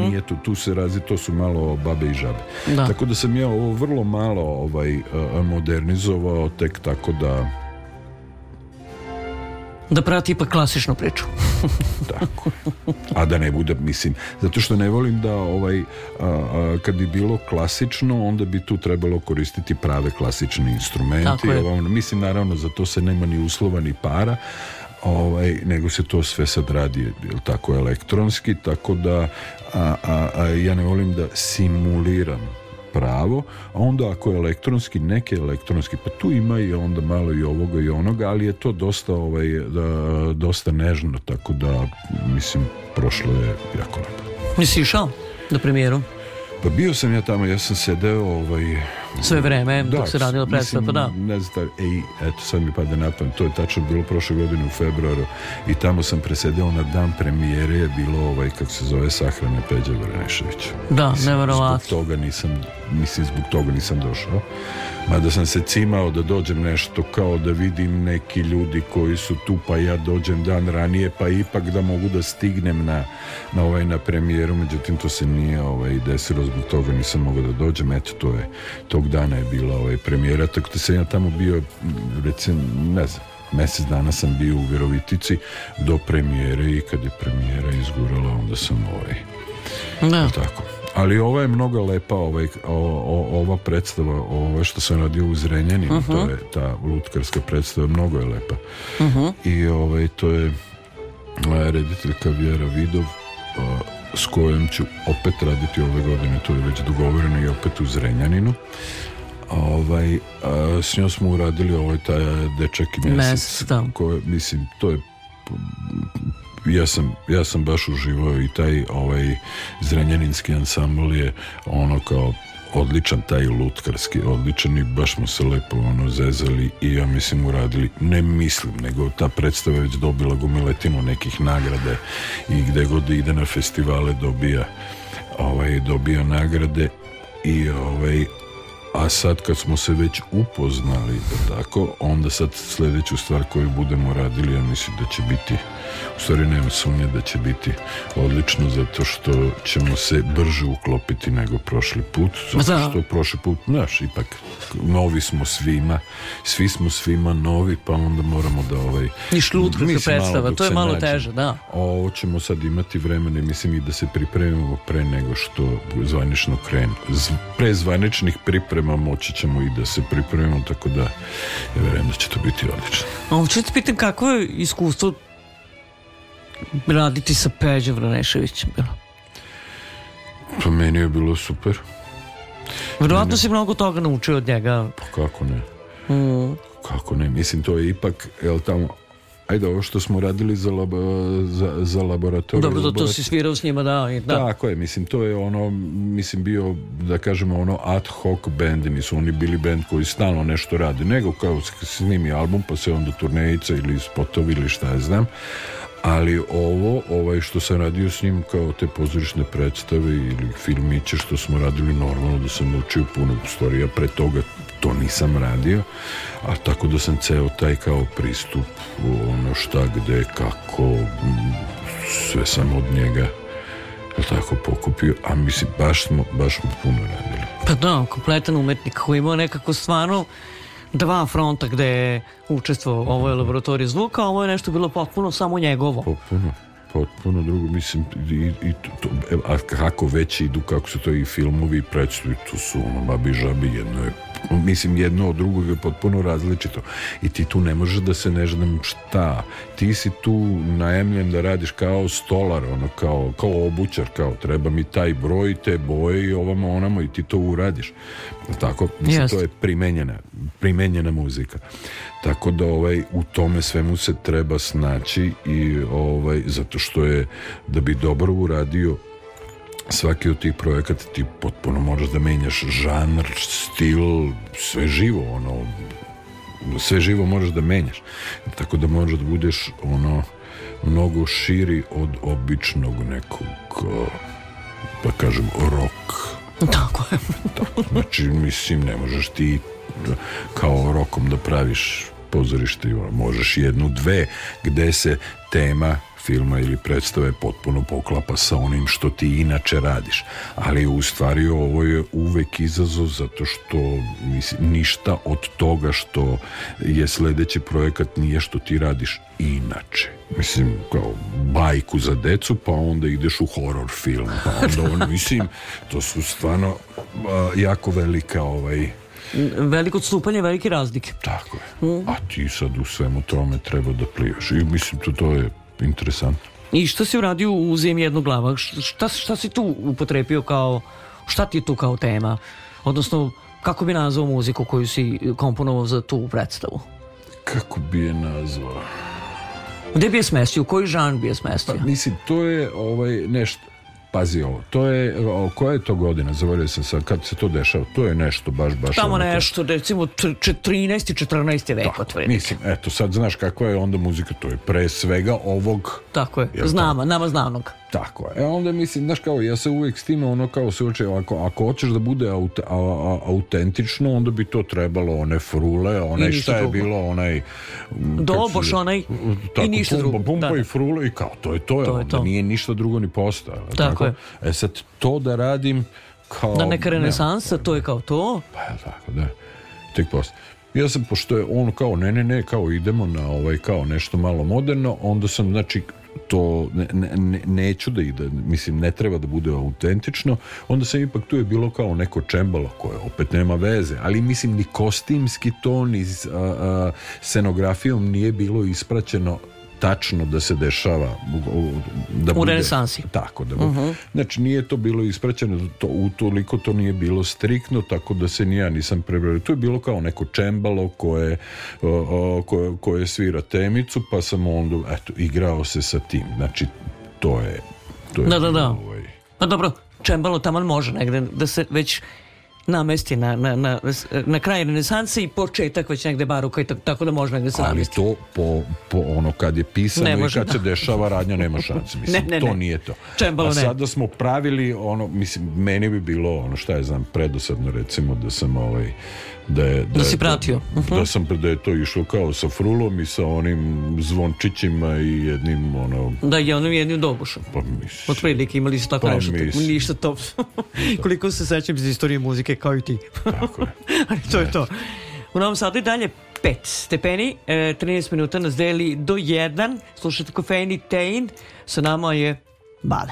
nije, to, tu se razi to su malo babe i žabe tako da sam ja ovo vrlo malo ovaj e, modernizovao tek tako da da prati ipak klasičnu priču. Tako. A da ne bude, mislim, zato što ne volim da ovaj, kad bi bilo klasično, onda bi tu trebalo koristiti prave klasične instrumenti. mislim, naravno, za to se nema ni uslova ni para, ovaj, nego se to sve sad radi jel tako elektronski, tako da a, a ja ne volim da simuliram pravo, a onda ako je elektronski, neke elektronski, pa tu ima i onda malo i ovoga i onoga, ali je to dosta, ovaj, dosta nežno, tako da, mislim, prošlo je jako lepo. Nisi išao na premijeru? Pa bio sam ja tamo, ja sam sedeo ovaj, sve vreme da, dok se radila predstava, da. Ne znam, ej, eto sad mi pada na pamet, to je tačno bilo prošle godine u februaru i tamo sam presedeo na dan premijere je bilo ovaj, kak se zove, sahrane Peđa Vrneševića. Da, mislim, Zbog toga nisam, mislim, zbog toga nisam došao. Mada sam se cimao da dođem nešto kao da vidim neki ljudi koji su tu pa ja dođem dan ranije pa ipak da mogu da stignem na, na ovaj na premijeru međutim to se nije ovaj desilo zbog toga nisam mogao da dođem eto to je to tog dana je bila ovaj premijera, tako da sam ja tamo bio, recimo, ne znam, mjesec dana sam bio u Virovitici do premijere i kad je premijera izgurala, onda sam ovaj, da. tako. Ali ova je mnogo lepa, ovaj, ova predstava, ova što sam radio u Zrenjaninu, to mhm. je ta lutkarska predstava, mnogo je lepa. Uh I ovaj, to je rediteljka Vjera Vidov, s kojom ću opet raditi ove godine, to je već dogovoreno i opet u Zrenjaninu. ovaj, e, s njom smo uradili ovaj taj dečak i mjesec. mislim, to je ja sam, ja sam baš uživao i taj ovaj zrenjaninski ansambl je ono kao odličan, taj lutkarski odličan i baš smo se lepo ono zezali i ja mislim uradili, ne mislim, nego ta predstava već dobila Gumiletimo nekih nagrade i gdje god ide na festivale dobija ovaj, dobija nagrade i ovaj, a sad kad smo se već upoznali tako, onda sad sljedeću stvar koju budemo radili, ja mislim da će biti u stvari nema sumnje da će biti odlično zato što ćemo se brže uklopiti nego prošli put zato što prošli put, naš ipak novi smo svima svi smo svima novi pa onda moramo da ovaj i šlutka se predstava, to je malo teže da. ovo ćemo sad imati vremena mislim i da se pripremimo pre nego što zvanično krene pre zvaničnih priprema moći ćemo i da se pripremimo tako da ja verujem da će to biti odlično. A hoćete pitam kako je iskustvo raditi sa Peđe Vraneševićem bilo? Pa meni je bilo super. Vjerojatno si mnogo toga naučio od njega. Pa kako ne? Mm. Kako ne? Mislim, to je ipak, jel tamo, Ajde, ovo što smo radili za, laboratoriju za, Dobro, da to si svirao s njima, da, i, Tako je, mislim, to je ono, mislim, bio, da kažemo, ono ad hoc band, nisu oni bili band koji stalno nešto radi, nego kao snimi album, pa se onda turnejica ili spotovi ili šta ja znam, ali ovo, ovaj što sam radio s njim kao te pozorišne predstave ili filmiće što smo radili normalno da sam učio puno ja pre toga to nisam radio a tako da sam ceo taj kao pristup ono šta gde kako sve sam od njega tako pokupio, a mislim baš smo, baš smo puno radili. Pa da, kompletan umetnik koji imao nekako stvarno dva fronta gde je učestvo Ovo je laboratorij zvuka, a ovo je nešto bilo potpuno samo njegovo. Potpuno potpuno drugo, mislim, i, i to, a kako idu, kako su to i filmovi i to su ono babi žabi, jedno je mislim jedno od drugog je potpuno različito i ti tu ne možeš da se ne znam šta ti si tu najemljen da radiš kao stolar ono kao, kao obućar kao treba mi taj broj te boje i ovamo onamo i ti to uradiš tako to je primenjena primenjena muzika tako da ovaj u tome svemu se treba snaći i ovaj zato što je da bi dobro uradio svaki od tih projekata ti potpuno moraš da menjaš žanr, stil, sve živo, ono, sve živo moraš da menjaš. Tako da moraš da budeš, ono, mnogo širi od običnog nekog, da kažem, rock. Tako je. Tako, znači, mislim, ne možeš ti kao rokom da praviš pozorište, ono, možeš jednu, dve, gde se tema filma ili predstave potpuno poklapa sa onim što ti inače radiš. Ali u stvari ovo je uvek izazov zato što ništa od toga što je sledeći projekat nije što ti radiš inače. Mislim, kao bajku za decu, pa onda ideš u horror film. Pa onda on, mislim, to su stvarno jako velika ovaj, veliko odstupanje, velike razlike. Tako je. Mhm. A ti sad u svemu tome treba da plivaš. I mislim, to, to je interesantno. I što si uradio u Zemlji glava? Šta, šta si tu upotrepio kao, šta ti je tu kao tema? Odnosno, kako bi nazvao muziku koju si komponovao za tu predstavu? Kako bi je nazvao? Gde bi je smestio? U koji žan bi je smestio? Pa, mislim, to je ovaj, nešto, Pazi ovo, to je, o, koja je to godina, zavorio sam sad, kad se to dešava, to je nešto baš, baš... Tamo ono nešto, recimo 13. 14. vek otvorenik. Mislim, eto, sad znaš kakva je onda muzika, to je pre svega ovog... Tako je, znamo, nama znanog. Tako je. E onda mislim, znaš kao, ja se uvijek s time ono kao uče, ako, ako hoćeš da bude aut, a, a, autentično, onda bi to trebalo one frule, one šta je bilo, onaj... Mm, Doboš onaj tako, i ništa drugo. Pumpa da. i frule i kao, to je to, to, je, to. nije ništa drugo ni postao. Tako, tako je. E sad, to da radim kao... Da neka renesansa, to je kao to. Pa ja, tako, da. Tek postao. Ja sam, pošto je on kao, ne, ne, ne, kao idemo na ovaj, kao nešto malo moderno, onda sam, znači, to ne, ne, neću da ide, mislim ne treba da bude autentično, onda sam ipak tu je bilo kao neko čembalo koje opet nema veze, ali mislim ni kostimski ton iz scenografijom nije bilo ispraćeno tačno da se dešava da u renesansi. Tako, da mhm. bude. Znači nije to bilo ispraćeno, to, utoliko to nije bilo striktno, tako da se ni ja nisam prebrali To je bilo kao neko čembalo koje, koje, koje svira temicu, pa sam onda eto, igrao se sa tim. Znači, to je... To je da, da, da. Ovaj- pa dobro, čembalo tamo može negde, da se već namesti na, na, na, na kraj renesanse i početak već negde baruka i tako, da može negde se Ali to po, po ono kad je pisano i kad se dešava radnja nema šanse. Mislim, ne, ne, to ne. nije to. Čembalo, A sad da smo pravili ono, mislim, meni bi bilo ono šta je znam, predosadno recimo da sam ovaj da je... Da, da si pratio. Da, mhm. sam, da je to išlo kao sa frulom i sa onim zvončićima i jednim, ono... Da, je onim jednim dobušom. Pa mislim. Otprilike imali su tako pa nešto. Ništa to. Koliko se sećam iz istorije muzike, kao i ti. Tako je. to je to. U Novom Sadu i dalje 5 stepeni, 13 e, minuta nas deli do 1. Slušajte kofein i tein, sa nama je Bale.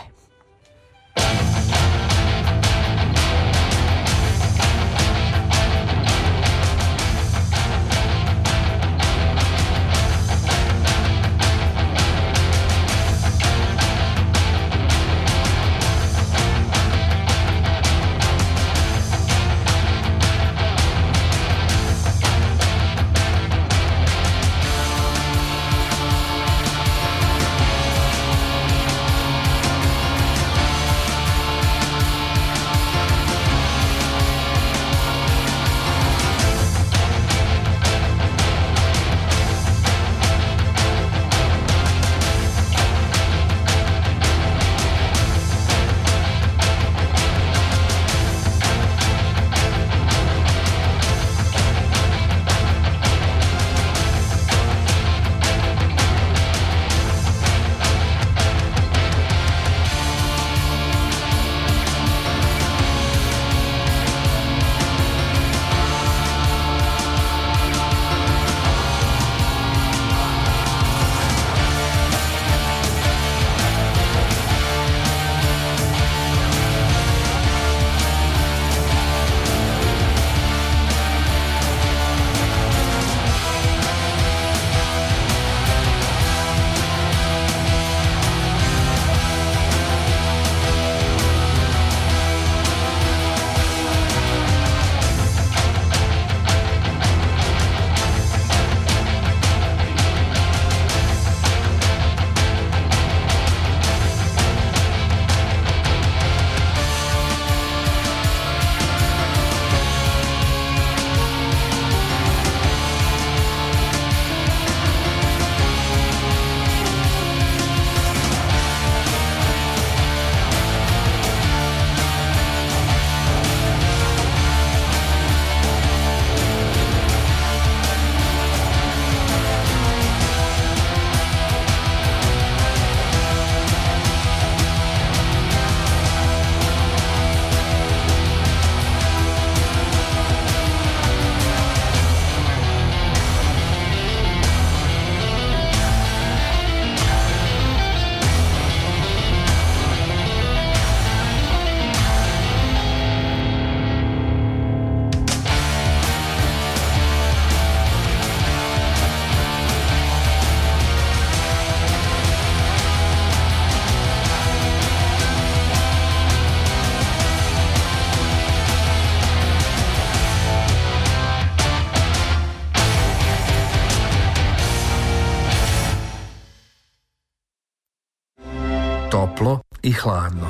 hladno.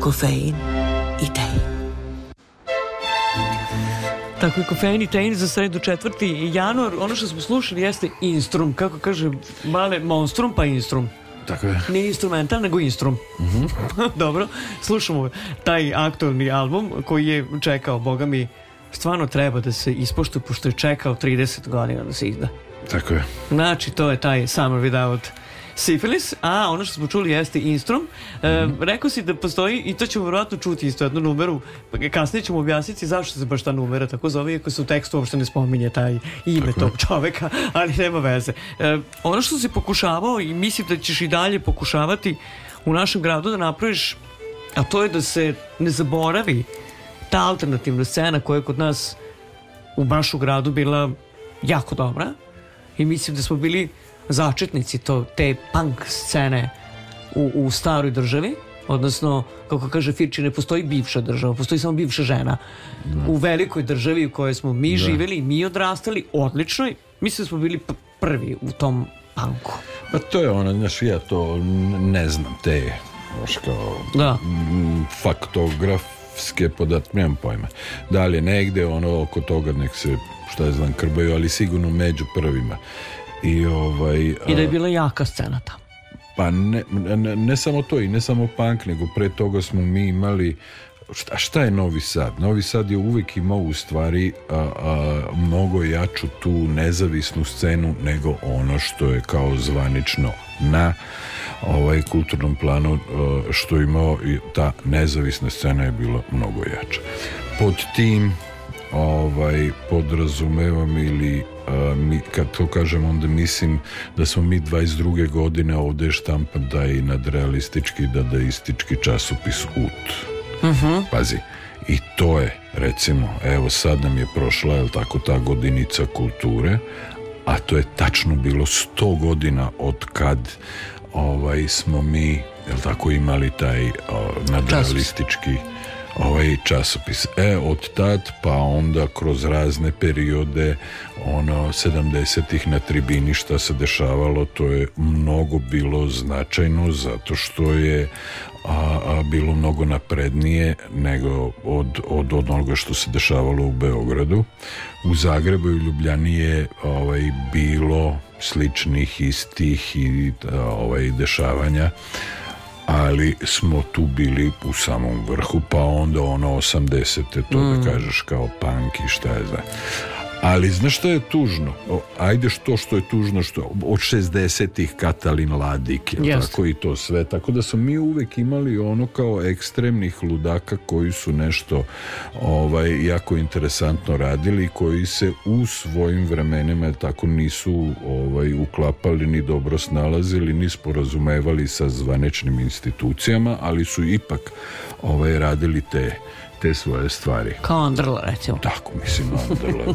Kofein i tej. Tako je kofein i tein za sredu 4. januar. Ono što smo slušali jeste instrum, kako kaže male monstrum pa instrum. Tako je. Nije instrumental, nego instrum. Mhm. Dobro, slušamo taj aktualni album koji je čekao, boga mi, stvarno treba da se ispoštuje, pošto je čekao 30 godina da se izda. Tako je. Znači, to je taj Summer Without Sifilis, a ono što smo čuli jeste Instrum. E, Rekao si da postoji, i to ćemo vjerojatno čuti isto jednu numeru, pa kasnije ćemo objasniti zašto se baš ta numera tako zove, iako se u tekstu uopšte ne spominje taj ime tog čoveka, ali nema veze. E, ono što si pokušavao i mislim da ćeš i dalje pokušavati u našem gradu da napraviš, a to je da se ne zaboravi ta alternativna scena koja je kod nas u baš gradu bila jako dobra i mislim da smo bili začetnici to, te punk scene u, u staroj državi, odnosno, kako kaže Firči, ne postoji bivša država, postoji samo bivša žena. U velikoj državi u kojoj smo mi da. živjeli i mi odrastali, odlično, mislim smo bili prvi u tom punku. Pa to je ono, znaš, ja to ne znam, te, faktografske podatke, nemam pojma. Da li je negde, ono, oko toga nek se, šta je znam, krbaju, ali sigurno među prvima. I, ovaj, I da je bila jaka scena tamo. Pa ne, ne, samo to i ne samo punk, nego pre toga smo mi imali Šta, šta je Novi Sad? Novi Sad je uvijek imao u stvari mnogo jaču tu nezavisnu scenu nego ono što je kao zvanično na ovaj kulturnom planu e, što je imao i ta nezavisna scena je bila mnogo jača. Pod tim ovaj podrazumevam ili mi, kad to kažem onda mislim da smo mi 22. godine ovdje štampan da i nadrealistički dadaistički časopis UT uh mhm. -huh. pazi i to je recimo evo sad nam je prošla jel tako ta godinica kulture a to je tačno bilo 100 godina od kad ovaj smo mi jel tako imali taj nadrealistički ovaj časopis. E, od tad pa onda kroz razne periode ono 70-ih na tribini šta se dešavalo to je mnogo bilo značajno zato što je a, bilo mnogo naprednije nego od, od, onoga što se dešavalo u Beogradu. U Zagrebu i Ljubljani je ovaj, bilo sličnih istih i ovaj, dešavanja ali smo tu bili u samom vrhu, pa onda ono 80. to da mm. kažeš kao punk i šta je za... Ali znaš što je tužno? O, ajde što što je tužno što od 60-ih Katalin Ladik yes. tako i to sve. Tako da smo mi uvek imali ono kao ekstremnih ludaka koji su nešto ovaj jako interesantno radili i koji se u svojim vremenima tako nisu ovaj uklapali ni dobro snalazili ni sporazumevali sa zvanečnim institucijama, ali su ipak ovaj radili te te svoje stvari. Kao Andrla, recimo. Tako, mislim, Andrla.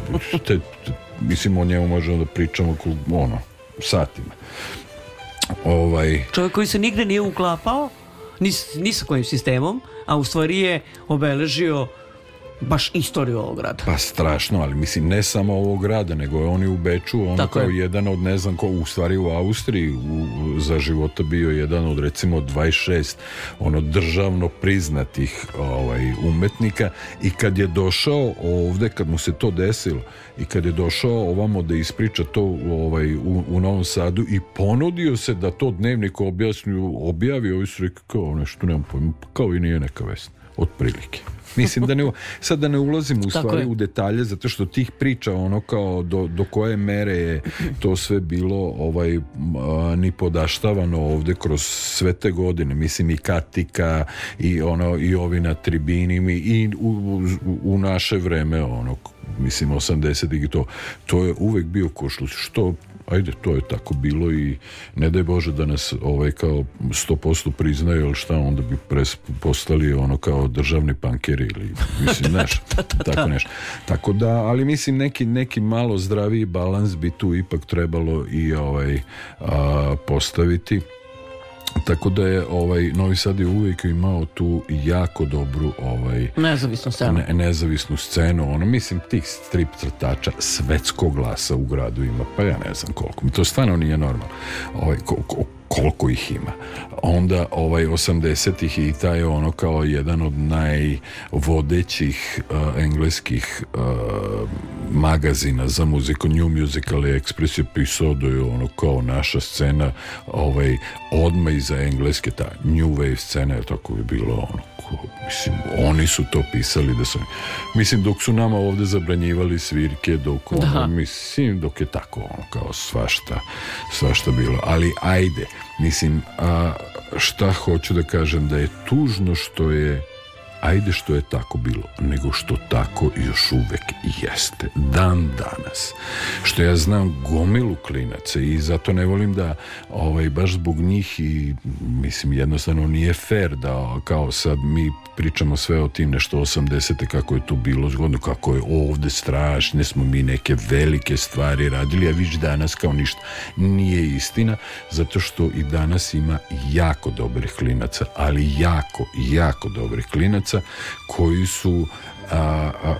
mislim, o njemu možemo da pričamo ono, satima. Ovaj... Čovjek koji se nigde nije uklapao, ni, ni sa kojim sistemom, a u stvari je obeležio baš istoriju ovog grada. Pa strašno, ali mislim ne samo ovog grada, nego je on i u Beču, on kao jedan od ne znam ko, u stvari u Austriji za života bio jedan od recimo 26 ono državno priznatih ovaj, umetnika i kad je došao ovde, kad mu se to desilo i kad je došao ovamo da ispriča to ovaj, u, Novom Sadu i ponudio se da to dnevnik objasnju, objavi, ovi su rekao nešto nemam pojma, pa kao i nije neka vest, otprilike. Mislim da ne, sad da ne ulazim u stvari u detalje, zato što tih priča ono kao do, do koje mere je to sve bilo ovaj, ni podaštavano ovdje kroz sve te godine. Mislim i Katika i ono i ovi na tribini i u, u, naše vreme ono mislim 80 i to to je uvek bio košlus što ajde, to je tako bilo i ne daj Bože da nas ovaj kao 100% priznaju, ali šta onda bi pres, postali ono kao državni pankeri ili mislim, znaš, tako nešto. Tako da, ali mislim neki, neki malo zdraviji balans bi tu ipak trebalo i ovaj postaviti. Tako da je ovaj Novi Sad je uvijek imao tu jako dobru ovaj nezavisnu scenu. Ne, nezavisnu scenu. Ono mislim tih strip crtača svetskog glasa u gradu ima, pa ja ne znam koliko. To stvarno nije normalno. Ovaj koliko ih ima. Onda ovaj 80-ih i taj je ono kao jedan od najvodećih uh, engleskih uh, magazina za muziku. New Musical je Express je je ono kao naša scena ovaj, odma za engleske ta New Wave scena je tako bi bilo ono ko, mislim, oni su to pisali da su, mislim, dok su nama ovdje zabranjivali svirke, dok ono, mislim, dok je tako ono kao svašta, svašta bilo, ali ajde Mislim, a šta hoću da kažem da je tužno što je ajde što je tako bilo, nego što tako još uvek jeste. Dan danas. Što ja znam gomilu klinaca i zato ne volim da ovaj, baš zbog njih i mislim jednostavno nije fair da kao sad mi pričamo sve o tim nešto 80. kako je tu bilo zgodno, kako je ovde strašne smo mi neke velike stvari radili, a viš danas kao ništa. Nije istina, zato što i danas ima jako dobrih klinaca, ali jako, jako dobrih klinaca koji su a,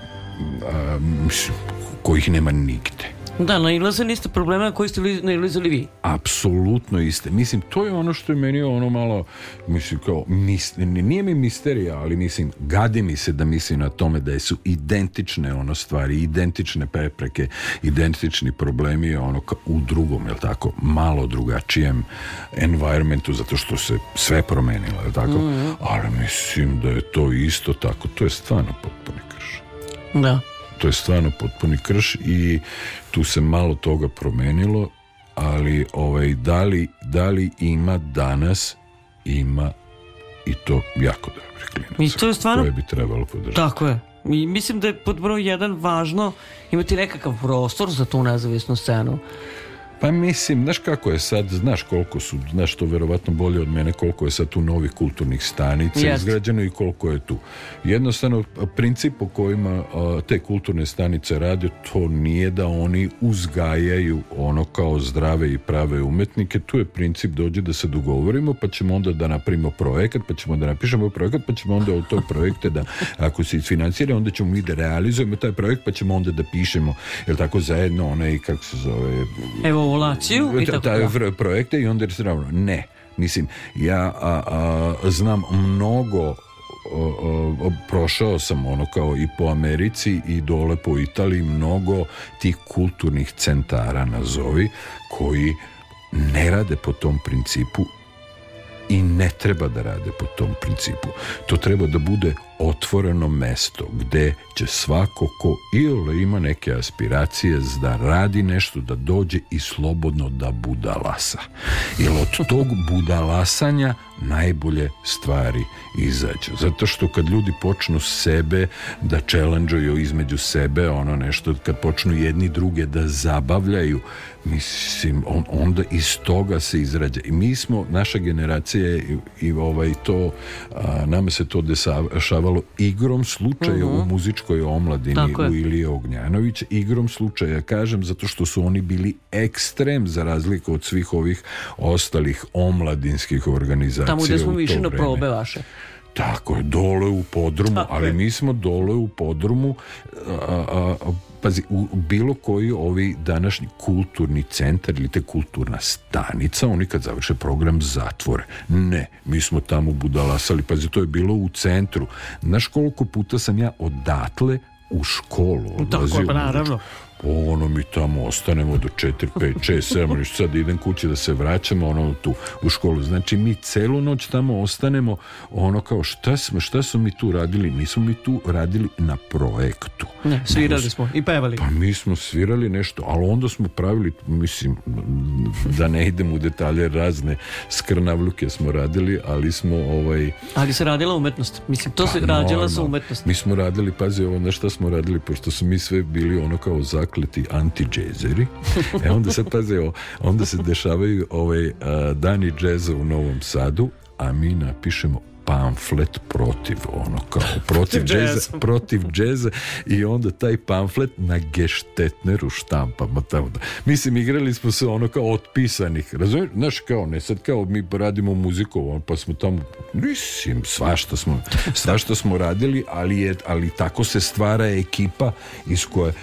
kojih nema nigde da, nailazili niste problema koji ste nailazili vi. Apsolutno iste. Mislim, to je ono što je meni ono malo, mislim, kao, mis, nije mi misterija, ali mislim, gadi mi se da mislim na tome da su identične ono stvari, identične prepreke, identični problemi ono ka, u drugom, jel tako, malo drugačijem environmentu, zato što se sve promenilo, jel tako? Mm, Ali mislim da je to isto tako. To je stvarno potpuni krš. Da. To je stvarno potpuni krš i tu se malo toga promenilo, ali ovaj, da, li, da li ima danas, ima i to jako dobri klinaca I to je stvarno... koje bi trebalo podržati. Tako je. I mislim da je pod broj jedan važno imati nekakav prostor za tu nezavisnu scenu. Pa mislim, znaš kako je sad, znaš koliko su, znaš to verovatno bolje od mene, koliko je sad tu novih kulturnih stanica izgrađeno i koliko je tu. Jednostavno, princip po kojima te kulturne stanice rade, to nije da oni uzgajaju ono kao zdrave i prave umetnike, tu je princip dođe da se dogovorimo, pa ćemo onda da napravimo projekat, pa ćemo da napišemo projekat, pa ćemo onda od tog projekte da, ako se isfinancira, onda ćemo mi da realizujemo taj projekt, pa ćemo onda da pišemo, jel tako, zajedno onaj, kako se zove i tako taj projekte i onda je ne mislim ja znam mnogo prošao sam ono kao i po Americi i dole po Italiji mnogo tih kulturnih centara nazovi koji ne rade po tom principu i ne treba da rade po tom principu. To treba da bude otvoreno mesto gde će svako ko ili ima neke aspiracije da radi nešto, da dođe i slobodno da budalasa. Jer od tog budalasanja najbolje stvari izađu. Zato što kad ljudi počnu sebe da čelenđuju između sebe, ono nešto, kad počnu jedni druge da zabavljaju, mislim, on, onda iz toga se izrađa. I mi smo, naša generacija i, i ovaj to, a, nama se to dešava igrom slučaja u mhm. muzičkoj omladini u Ilije Ognjanović, igrom slučaja kažem zato što su oni bili ekstrem za razliku od svih ovih ostalih omladinskih organizacija. Tamo gdje smo više na probe vaše. Tako je, dole u podrumu, ali mi smo dole u podrumu a, a, pazi, u bilo koji ovi današnji kulturni centar ili te kulturna stanica, oni kad završe program zatvore. Ne, mi smo tamo budalasali, pazi, to je bilo u centru. Znaš koliko puta sam ja odatle u školu odlazio. Tako, pa naravno ono mi tamo ostanemo do 4, 5, 6, 7, sad idem kući da se vraćamo ono tu u školu. Znači mi celu noć tamo ostanemo ono kao šta smo, šta su mi tu radili? Mi smo mi tu radili na projektu. Ne, svirali smo i pevali. Pa mi smo svirali nešto, ali onda smo pravili, mislim, da ne idem u detalje razne skrnavljuke smo radili, ali smo ovaj... Ali se radila umetnost, mislim, to se pa rađala sa Mi smo radili, pazi ovo na šta smo radili, pošto su mi sve bili ono kao za zakleti anti-džezeri. E onda se onda se dešavaju uh, dani džeza u Novom Sadu, a mi napišemo pamflet protiv ono kao protiv džeza, protiv džeza i onda taj pamflet na geštetneru štampama tamo Mislim, igrali smo se ono kao otpisanih, razumiješ? Znaš, kao ne, sad kao mi radimo muziku, ono, pa smo tamo, mislim, svašta smo, svašta smo radili, ali, je, ali tako se stvara ekipa iz koje,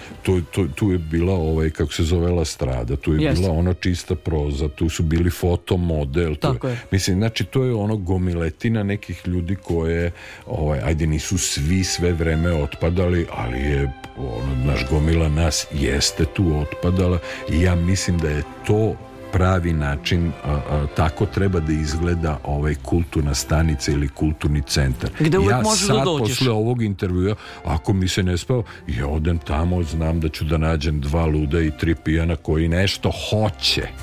tu je bila ovaj, kako se zovela strada, tu je bila ona čista proza, tu su bili fotomodel, model. mislim, znači, to je ono gomiletina neki ljudi koje, ovaj, ajde nisu svi sve vreme otpadali, ali je ono, naš gomila nas jeste tu otpadala i ja mislim da je to pravi način tako treba da izgleda ovaj kulturna stanica ili kulturni centar. ja sad posle ovog intervjua, ako mi se ne spao, ja odem tamo, znam da ću da nađem dva luda i tri pijana koji nešto hoće.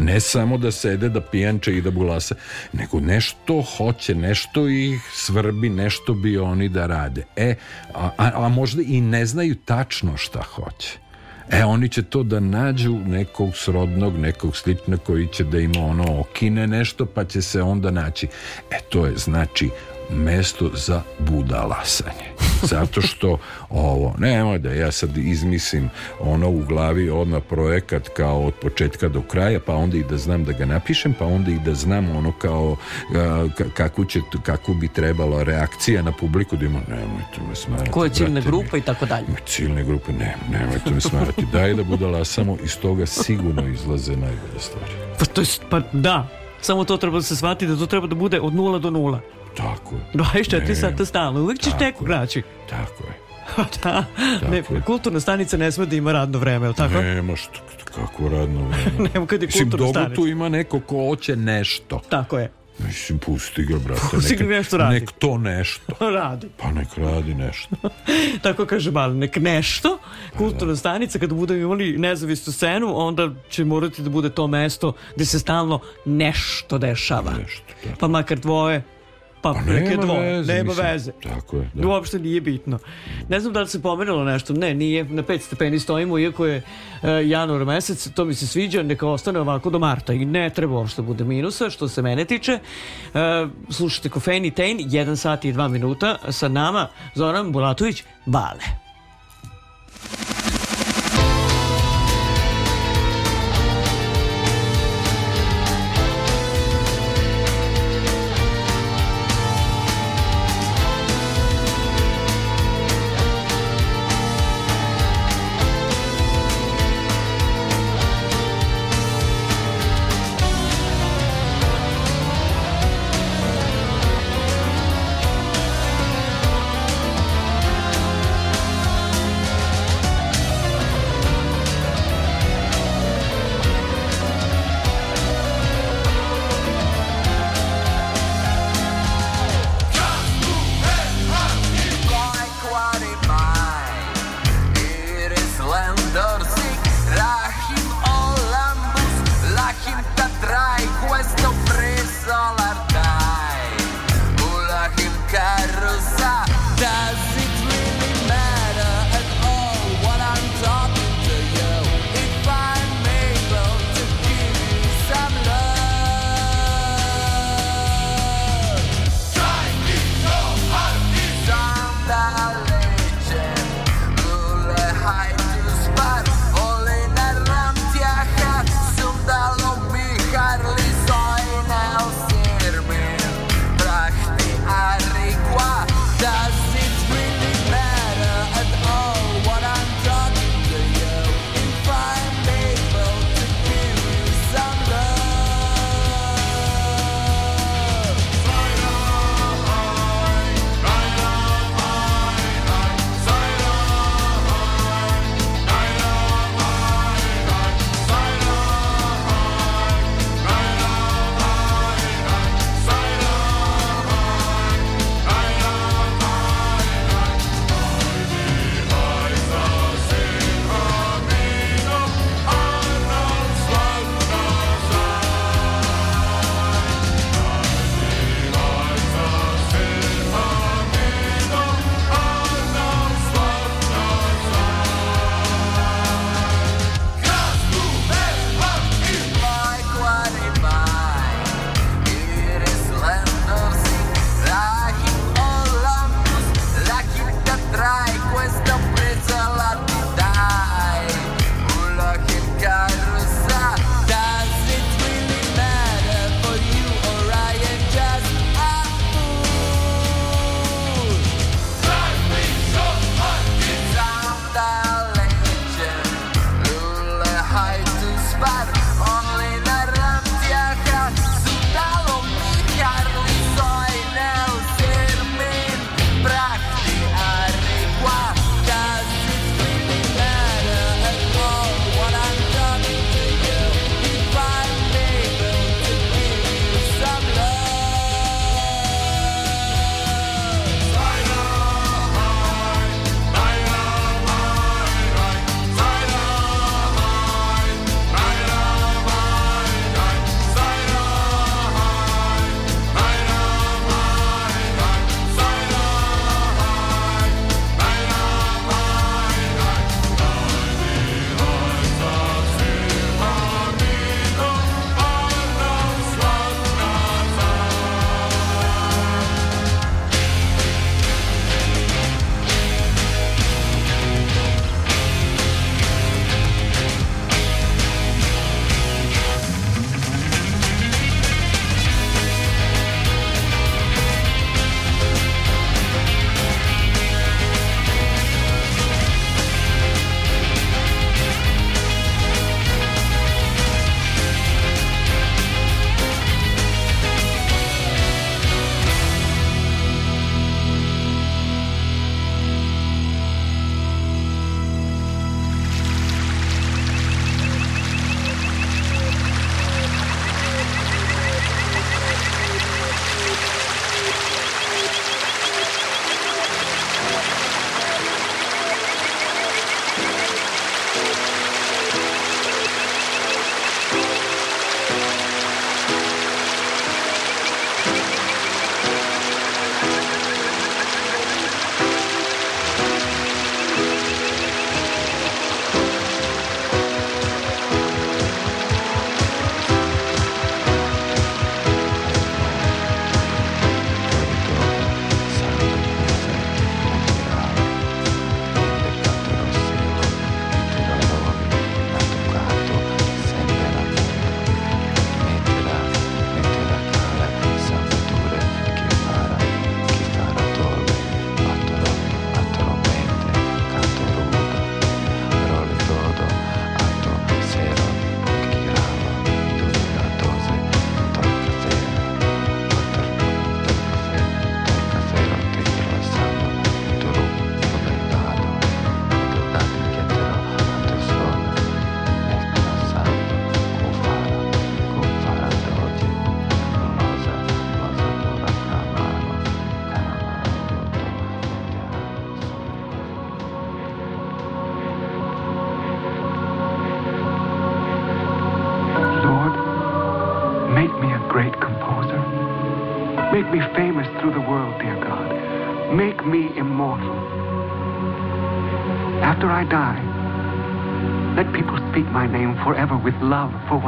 Ne samo da sede, da pijanče i da bulase, nego nešto hoće, nešto ih svrbi, nešto bi oni da rade. E, a, a možda i ne znaju tačno šta hoće. E, oni će to da nađu nekog srodnog, nekog sličnog koji će da ima ono okine nešto, pa će se onda naći. E, to je znači mesto za budalasanje. Zato što ovo, nemoj da ja sad izmislim ono u glavi odmah projekat kao od početka do kraja, pa onda i da znam da ga napišem, pa onda i da znam ono kao kako, će, kako bi trebala reakcija na publiku da ima, nemojte me smarati. Koje ciljne grupa i tako dalje? Ciljne grupe, ne, nemojte me smarati. Daj da budala samo iz toga sigurno izlaze najbolje stvari. Pa to pa da, samo to treba da se shvati da to treba da bude od nula do nula. Tako je. što ti sad to stalno, uvijek ćeš neku naći. Tako je. da, ne, kulturna stanica ne sme da ima radno vreme, je tako? Nema što, kako radno vreme? Nema kad je Mislim, kulturna stanica. tu ima neko ko hoće nešto. Tako je. Mislim, pusti ga, brate. Pusti ga nešto radi. Nek to nešto. radi. Pa nek radi nešto. Tako kaže malo, nek nešto. Pa kulturna stanica, kada budemo imali nezavisnu scenu, onda će morati da bude to mesto gde se stalno nešto dešava. Nešto, tako. Pa makar dvoje, pa, pa neke nema dvoje, veze, nema mislim. veze. Tako je, da. Uopšte nije bitno. Ne znam da li se pomerilo nešto, ne, nije, na pet stepeni stojimo, iako je e, januar mesec, to mi se sviđa, neka ostane ovako do marta i ne treba uopšte bude minusa, što se mene tiče. E, slušajte Kofein i Tejn, 1 sat i 2 minuta, sa nama Zoran Bulatović, vale with love for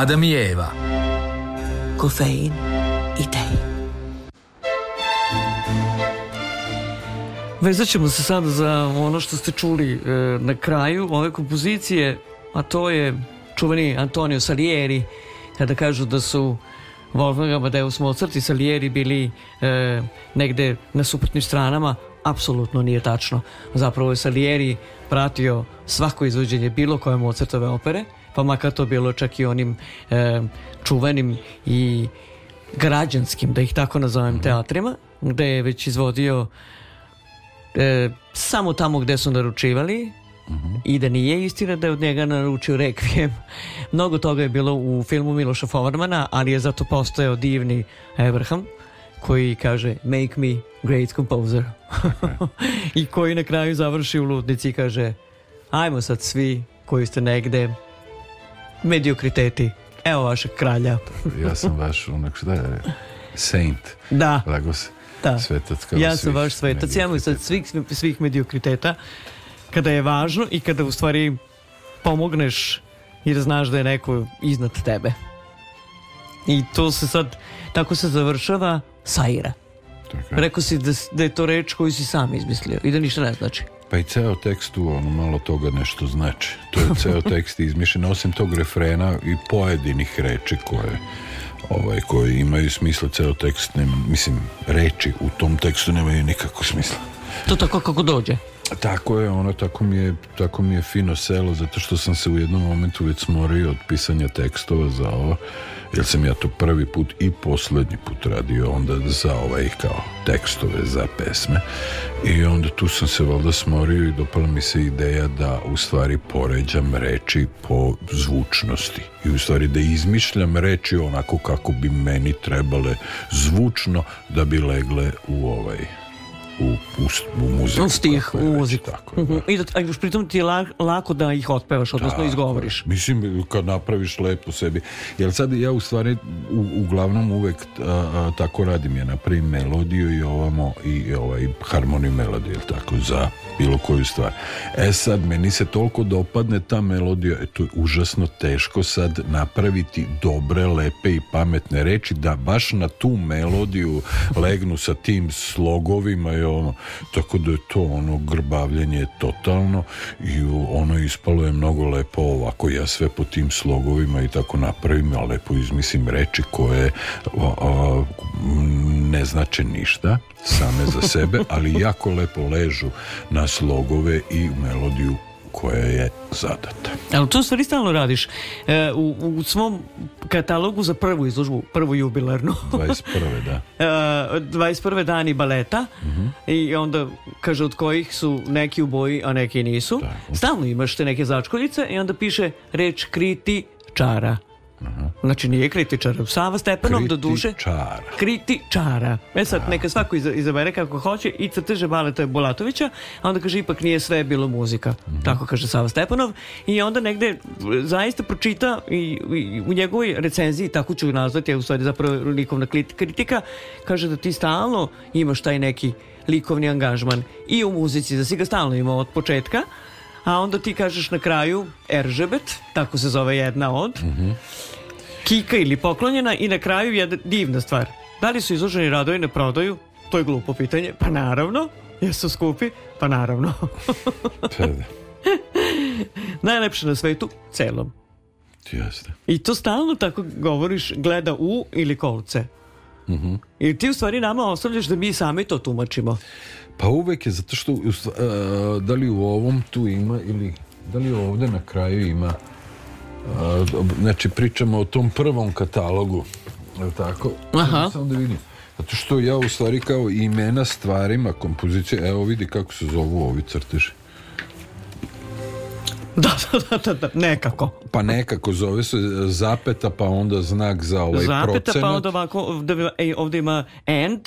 Adam i Eva. Kofein i tej. Vezat ćemo se sada za ono što ste čuli e, na kraju ove kompozicije, a to je čuveni Antonio Salieri, kada kažu da su Wolfgang Amadeus Mozart i Salieri bili e, negde na suprotnim stranama, apsolutno nije tačno. Zapravo je Salieri pratio svako izvođenje bilo koje Mozartove opere, pa makar to bilo čak i onim e, čuvenim i građanskim, da ih tako nazovem, mhm. teatrima, gde je već izvodio e, samo tamo gde su naručivali mhm. i da nije istina da je od njega naručio Requiem. Mnogo toga je bilo u filmu Miloša Formana ali je zato postojao divni Abraham koji kaže make me great composer i koji na kraju završi u lutnici i kaže ajmo sad svi koji ste negde mediokriteti. Evo vašeg kralja. ja sam vaš onak šta je? Saint. Da. Lagos. Da. Svetac kao ja sam vaš svetac. Ja sam svih, svih mediokriteta. Kada je važno i kada u stvari pomogneš jer znaš da je neko iznad tebe. I to se sad, tako se završava Tako. Rekao si da, da je to reč koju si sam izmislio i da ništa ne znači. Pa i ceo tekst ono, malo toga nešto znači. To je ceo tekst izmišljen, osim tog refrena i pojedinih reči koje ovaj, koji imaju smisla ceo tekst, mislim, reči u tom tekstu nemaju nikako smisla. To tako kako dođe? Tako je, ono, tako mi je, tako mi je fino selo, zato što sam se u jednom momentu već smorio od pisanja tekstova za ovo jer sam ja to prvi put i posljednji put radio onda za ovaj kao tekstove za pesme i onda tu sam se valjda smorio i dopala mi se ideja da u stvari poređam reči po zvučnosti i u stvari da izmišljam reči onako kako bi meni trebale zvučno da bi legle u ovaj u, u, muziku. Tako, mhm. I da, a još pritom ti je lako da ih otpevaš, odnosno izgovoriš. Mislim, kad napraviš lepo sebi. Jer sad ja u stvari, u, uglavnom uvek tako radim. Ja napravim melodiju i ovamo i ovaj, harmoniju melodiju, tako, za bilo koju stvar. E sad, meni se toliko dopadne ta melodija, e, to je užasno teško sad napraviti dobre, lepe i pametne reči da baš na tu melodiju legnu sa tim slogovima i ono, tako da je to ono grbavljenje totalno i ono ispalo je mnogo lepo ovako, ja sve po tim slogovima i tako napravim, a lepo izmislim reči koje ne znače ništa same za sebe, ali jako lepo ležu na slogove i melodiju koje je zadata. Ali to stvari stalno radiš. E, u, u, svom katalogu za prvu izložbu, prvu jubilarnu. 21. da. E, 21. dani baleta mhm. i onda kaže od kojih su neki u boji, a neki nisu. Stalno imaš te neke začkoljice i onda piše reč kriti čara. -huh. Mhm. Znači nije kritičar. Sava Stepanov do duše. Kritičara. Kritičara. E sad, neka svako izabere kako hoće i crteže Baleta Bolatovića, a onda kaže ipak nije sve bilo muzika. Mhm. Tako kaže Sava Stepanov. I onda negde zaista pročita i, u njegovoj recenziji, tako ću ju nazvati, je u stvari zapravo likovna kritika, kaže da ti stalno imaš taj neki likovni angažman i u muzici, da si ga stalno imao od početka, a onda ti kažeš na kraju Eržebet, tako se zove jedna od, mm kika ili poklonjena i na kraju jedna divna stvar. Da li su izloženi radovi na prodaju? To je glupo pitanje. Pa naravno. Jesu skupi? Pa naravno. Najlepše na svetu, celom. Jeste. I to stalno tako govoriš, gleda u ili kolce. Mm I ti u stvari nama ostavljaš da mi sami to tumačimo. Pa uvek je, zato što e, da li u ovom tu ima ili da li ovdje na kraju ima e, znači pričamo o tom prvom katalogu je tako? Aha. Samo da Zato što ja u stvari kao imena stvarima kompozicije, evo vidi kako se zovu ovi crteži. Da, da, da, da, nekako. Pa nekako zove se e, zapeta, pa onda znak za ovaj procenat. Zapeta, pa ovdje, ima end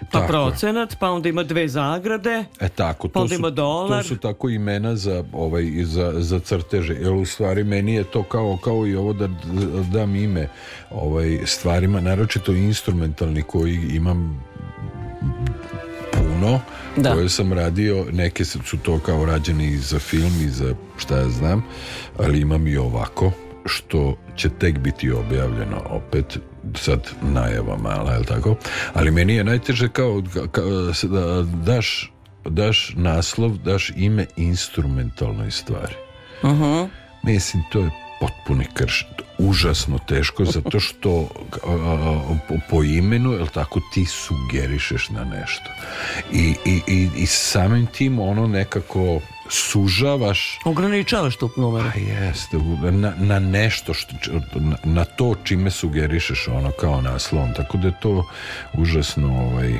pa tako procenat, pa onda ima dve zagrade, e, tako, pa onda su, ima To su tako imena za, ovaj, za, za crteže, jer u stvari meni je to kao, kao i ovo da dam ime ovaj, stvarima, naročito instrumentalni koji imam puno, da. koje sam radio, neke su to kao rađeni i za film i za šta ja znam, ali imam i ovako što će tek biti objavljeno opet sad najava mala, jel tako? Ali meni je najteže kao, daš, daš naslov, daš ime instrumentalnoj stvari. Uh-huh. Mislim, to je potpuni krš užasno teško zato što po imenu jel tako ti sugerišeš na nešto I, i, i, i samim tim ono nekako sužavaš ograničavaš tu numeru pa na, na nešto što, na, na, to čime sugerišeš ono kao naslovom tako da je to užasno ovaj,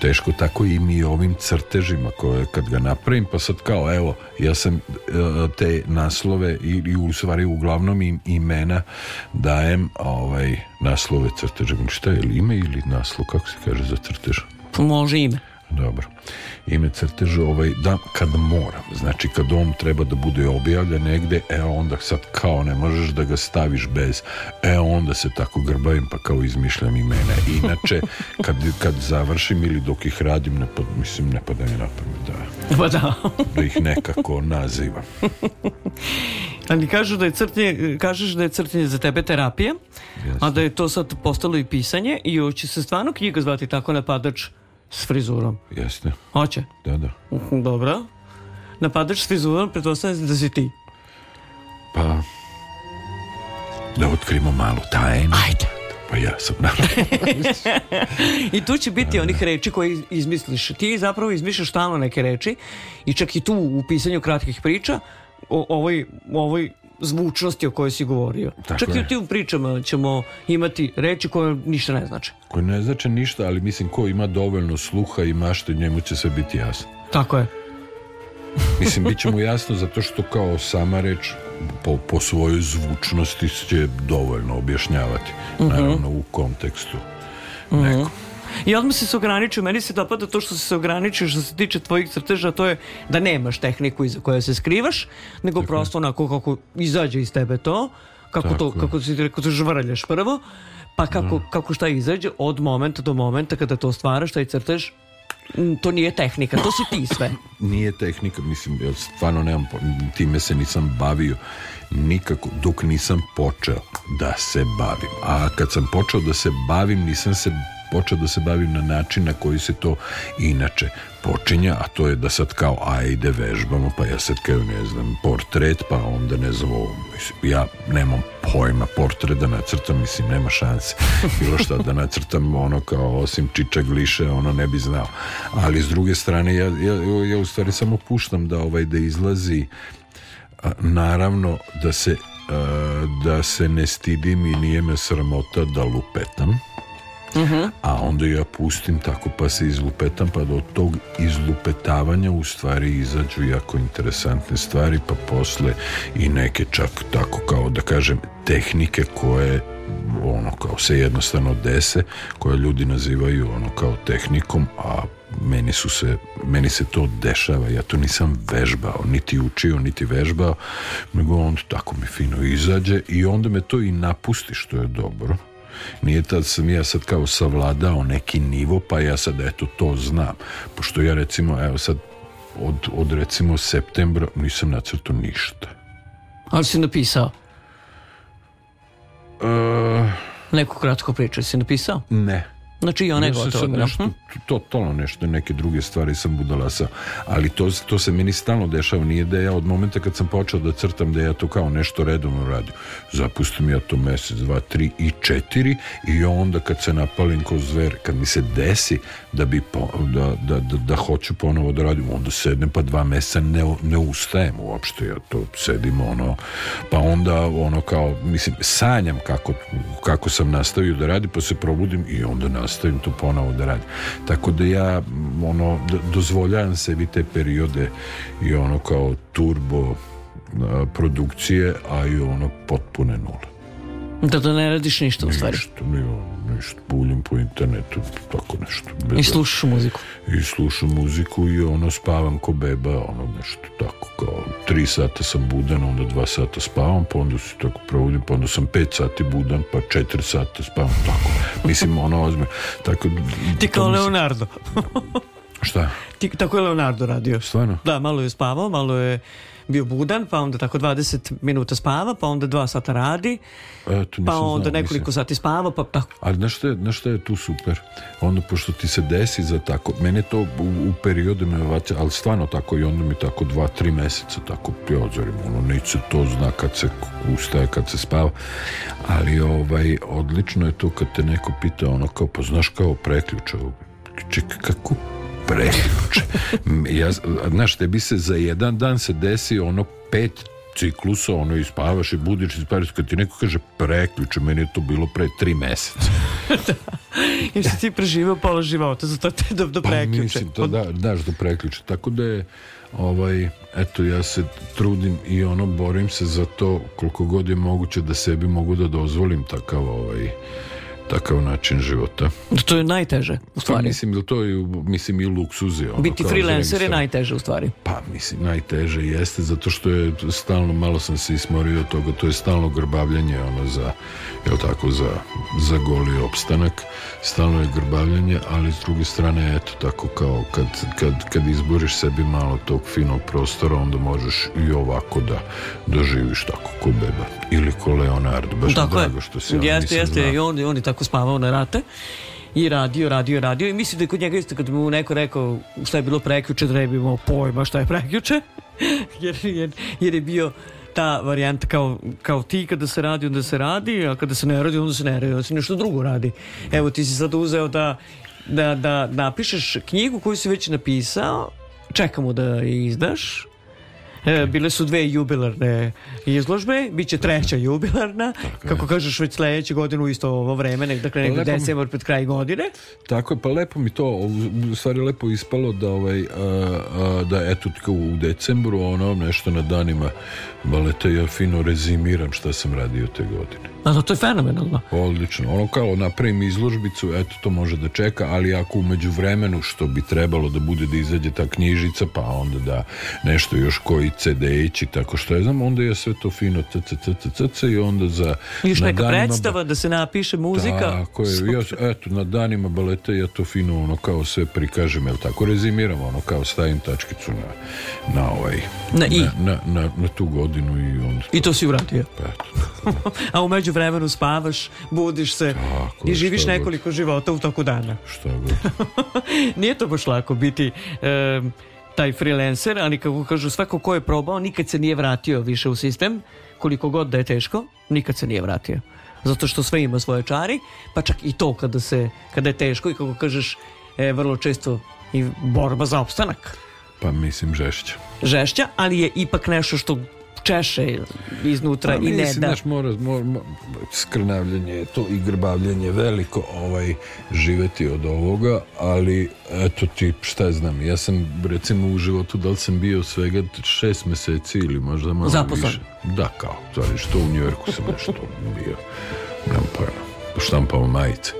teško tako i mi ovim crtežima koje kad ga napravim pa sad kao evo ja sam e, te naslove i, i u uglavnom im, imena dajem ovaj naslove crtežima znači, šta je ili ime ili naslov kako se kaže za crtež može ime dobro. Ime crteža ovaj da kad moram. Znači kad on treba da bude objavljen negde, e onda sad kao ne možeš da ga staviš bez. E onda se tako grbavim pa kao izmišljam imena. Inače kad, kad završim ili dok ih radim ne pod, mislim ne pada na pamet da, pa da. da ih nekako nazivam. Ali kažu da je kažeš da je crtanje za tebe terapija, a da je to sad postalo i pisanje i hoće se stvarno knjiga zvati tako napadač s frizurom. Jeste. Hoće? Da, da. Mhm, dobro. Napadaš s frizurom, pretpostavljam da si ti. Pa, da otkrimo malu tajnu. Ajde. Pa ja sam I tu će biti onih reči koje izmisliš. Ti zapravo izmišljaš stalno neke reči i čak i tu u pisanju kratkih priča o ovoj, ovoj zvučnosti o kojoj si govorio. Tako Čak i u tim pričama ćemo imati Reći koje ništa ne znače. Koje ne znače ništa, ali mislim ko ima dovoljno sluha i mašte, njemu će sve biti jasno. Tako je. Mislim, bit ćemo jasno zato što kao sama reč po, po svojoj zvučnosti će dovoljno objašnjavati. Mhm. Naravno u kontekstu mhm. I odmah si se ograničio, meni se dopada to što se ograničio što se tiče tvojih crteža, to je da nemaš tehniku iza koje se skrivaš, nego Tako. prosto onako kako izađe iz tebe to, kako to, kako si rekao, to žvrljaš prvo, pa kako, kako šta izađe od momenta do momenta kada to stvaraš, i crtež, to nije tehnika, to si ti sve. Nije tehnika, mislim, ja stvarno nemam, time se nisam bavio nikako, dok nisam počeo da se bavim. A kad sam počeo da se bavim, nisam se počeo da se bavim na način na koji se to inače počinja, a to je da sad kao ajde vežbamo, pa ja sad kao ne znam portret, pa onda ne znam ja nemam pojma portret da nacrtam, mislim nema šanse bilo šta da nacrtam ono kao osim čiča gliše, ono ne bi znao ali s druge strane ja, ja, ja u stvari samo puštam da ovaj da izlazi naravno da se da se ne stidim i nije me sramota da lupetam a onda ja pustim tako pa se izlupetam pa do tog izlupetavanja u stvari izađu jako interesantne stvari pa posle i neke čak tako kao da kažem tehnike koje ono kao se jednostavno dese koje ljudi nazivaju ono kao tehnikom a meni, su se, meni se to dešava, ja to nisam vežbao, niti učio, niti vežbao, nego on tako mi fino izađe i onda me to i napusti što je dobro. Nije tad sam ja sad kao savladao neki nivo, pa ja sad eto to znam. Pošto ja recimo, evo sad, od, od recimo septembra nisam nacrtao ništa. Ali si napisao? Uh, Neku kratku priču si napisao? Ne. Znači i ona Nešto, mhm. totalno nešto, neke druge stvari sam budala sa, ali to, to se meni stalno dešava, nije da ja od momenta kad sam počeo da crtam da ja to kao nešto redovno radim. Zapustim ja to mjesec, dva, tri i četiri i onda kad se napalim ko zver, kad mi se desi da, bi da, da, da, hoću ponovo da radim, onda sednem pa dva mjeseca ne, ne ustajem uopšte, ja to sedim ono, pa onda ono kao, mislim, sanjam kako, kako sam nastavio da radim, pa se probudim i onda stojim to ponovo da radim. Tako da ja ono, dozvoljavam sebi te periode i ono kao turbo produkcije, a i ono potpune nule. Da to ne radiš ništa u stvari? Ništa, ono nešto, buljim po internetu, tako nešto. Beba. I slušam muziku. I slušam muziku i ono spavam ko beba, ono nešto tako kao tri sata sam budan, onda dva sata spavam, pa onda se tako provodim, pa onda sam pet sati budan, pa četiri sata spavam, tako. Mislim, ono ozme, tako... Ti kao Leonardo. šta? Ti, tako je Leonardo radio. Stvarno? Da, malo je spavao, malo je bio budan, pa onda tako 20 minuta spava, pa onda dva sata radi, pa onda znao, nekoliko sati spava, pa tako. Ali znaš što, je, je tu super? onda pošto ti se desi za tako, mene to u, u periodu me vaca, ali stvarno tako i onda mi tako dva tri meseca tako pjozorim, ono, to zna kad se ustaje, kad se spava, ali ovaj, odlično je to kad te neko pita ono kao, pa znaš kao preključao, čekaj, kako prekjuče. Ja, znaš, tebi se za jedan dan se desi ono pet ciklusa, ono, i spavaš i budiš i spavaš, kad ti neko kaže preključe, meni je to bilo pre tri meseca. da, jer ti preživao pola života, zato te do, do preključe. Pa, mislim, to, da, daš do preključe, tako da je, ovaj, eto, ja se trudim i ono, borim se za to koliko god je moguće da sebi mogu da dozvolim takav, ovaj, takav način života. Da to je najteže, u pa stvari. Pa, mislim, to je, mislim, i luksuzi. Ono, Biti freelancer je najteže, u stvari. Pa, mislim, najteže jeste, zato što je stalno, malo sam se ismorio od toga, to je stalno grbavljanje, ono, za, jel tako, za, za goli opstanak, stalno je grbavljanje, ali s druge strane, eto, tako kao kad, kad, kad izboriš sebi malo tog finog prostora, onda možeš i ovako da doživiš tako ko beba. Ili ko Leonardo. baš tako drago što si... Jeste, jeste, i tako tako spavao na rate i radio, radio, radio i mislim da je kod njega isto kad bi mu neko rekao šta je bilo preključe, da ne bi imao pojma šta je preključe jer, jer, je bio ta varijanta kao, kao ti kada se radi onda se radi, a kada se ne radi onda se ne radi, onda se nešto drugo radi. Evo ti si sad uzeo da, da, da napišeš knjigu koju si već napisao, čekamo da je izdaš, E, bile su dve jubilarne izložbe, bit će treća jubilarna, kako kažeš već sljedeće godine u isto ovo vreme, dakle pa nekde lepo, decembar pred kraj godine. Tako je, pa lepo mi to, u stvari lepo ispalo da, ovaj, da eto tko u decembru ono nešto na danima baleta ja fino rezimiram šta sam radio te godine. Pa to je fenomenalno. Odlično. Ono kao napravim izložbicu, eto to može da čeka, ali ako umeđu vremenu što bi trebalo da bude da izađe ta knjižica, pa onda da nešto još koji CD ići, tako što je znam, onda je sve to fino c i onda za... Još neka predstava da se napiše muzika. Tako je, ja, eto, na danima baleta ja to fino ono kao sve prikažem, jel tako rezimiram, ono kao stavim tačkicu na, na ovaj... Na, na, na, na tu godinu i onda... I to si uradio. Pa, eto. A umeđu vremenu spavaš, budiš se Tako, i živiš nekoliko života u toku dana. je god. Nije to baš lako biti taj freelancer, ali kako kažu, svako ko je probao nikad se nije vratio više u sistem, koliko god da je teško, nikad se nije vratio. Zato što sve ima svoje čari, pa čak i to kada, se, kada je teško i kako kažeš, e, vrlo često i borba za opstanak. Pa mislim žešća. Žešća, ali je ipak nešto što češe iznutra i ne da. Naš mora, mora, skrnavljanje je to i grbavljenje veliko ovaj, živeti od ovoga, ali eto ti šta znam, ja sam recimo u životu da li sam bio svega šest meseci ili možda malo Zaposlan. više. Da, kao, stvari, što u Njujorku sam nešto bio, nemam pojma, poštampao majice.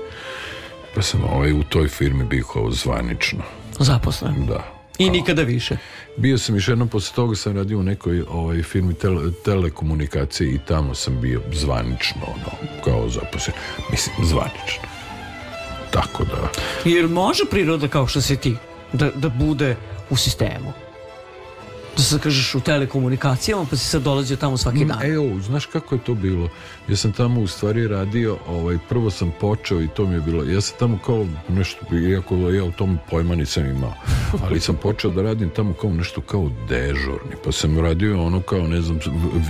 Pa sam ovaj, u toj firmi bio zvanično. Zaposlen. Da. I nikada više. Bio sam još jednom posle toga sam radio u nekoj ovaj, firmi tele, telekomunikacije i tamo sam bio zvanično ono, kao zaposlen. Mislim, zvanično. Tako da... Jer može priroda kao što si ti da, da bude u sistemu? da se kažeš u telekomunikacijama pa si sad dolazio tamo svaki mm, dan. znaš kako je to bilo? Ja sam tamo u stvari radio, ovaj, prvo sam počeo i to mi je bilo, ja sam tamo kao nešto, iako ja u tom pojma nisam imao, ali sam počeo da radim tamo kao nešto kao dežurni, pa sam radio ono kao, ne znam,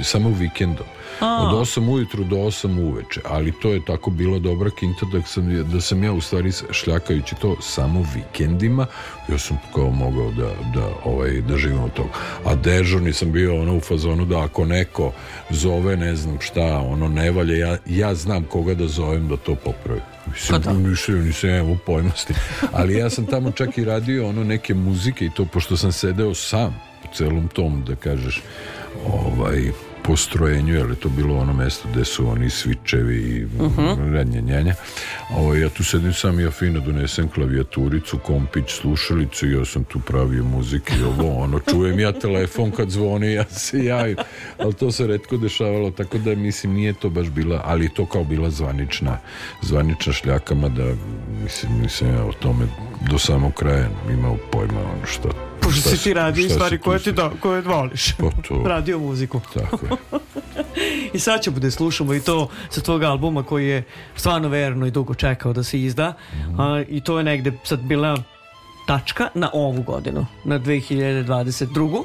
samo vikendom. Od 8 ujutru do 8 uveče, ali to je tako bila dobra kinta da sam, da sam ja u stvari šljakajući to samo vikendima, ja sam kao mogao da, da, ovaj, da živim od toga. A dežurni sam bio ono u fazonu da ako neko zove ne znam šta, ono ne valje, ja, ja znam koga da zovem da to popravi. Mislim, pa nisam, u pojmosti. Ali ja sam tamo čak i radio ono neke muzike i to, pošto sam sedeo sam u celom tom, da kažeš, ovaj, postrojenju, jer je to bilo ono mjesto gdje su oni svičevi i uh-huh. Mhm. Ovo, ovaj, ja tu sedim sam, ja fino donesem klavijaturicu, kompić, slušalicu i ja sam tu pravio muzik i ovo, ono, čujem ja telefon kad zvoni, ja se javim. Ali to se redko dešavalo, tako da mislim, nije to baš bila, ali to kao bila zvanična, zvanična šljakama da, mislim, nisam ja o tome do samog kraja imao pojma ono što Pošto si ti radio stvari koje ti da, koje voliš. Pa radio muziku. I sad ćemo da slušamo i to sa tvog albuma koji je stvarno verno i dugo čekao da se izda. Mhm. I to je negde sad bila tačka na ovu godinu, na 2022.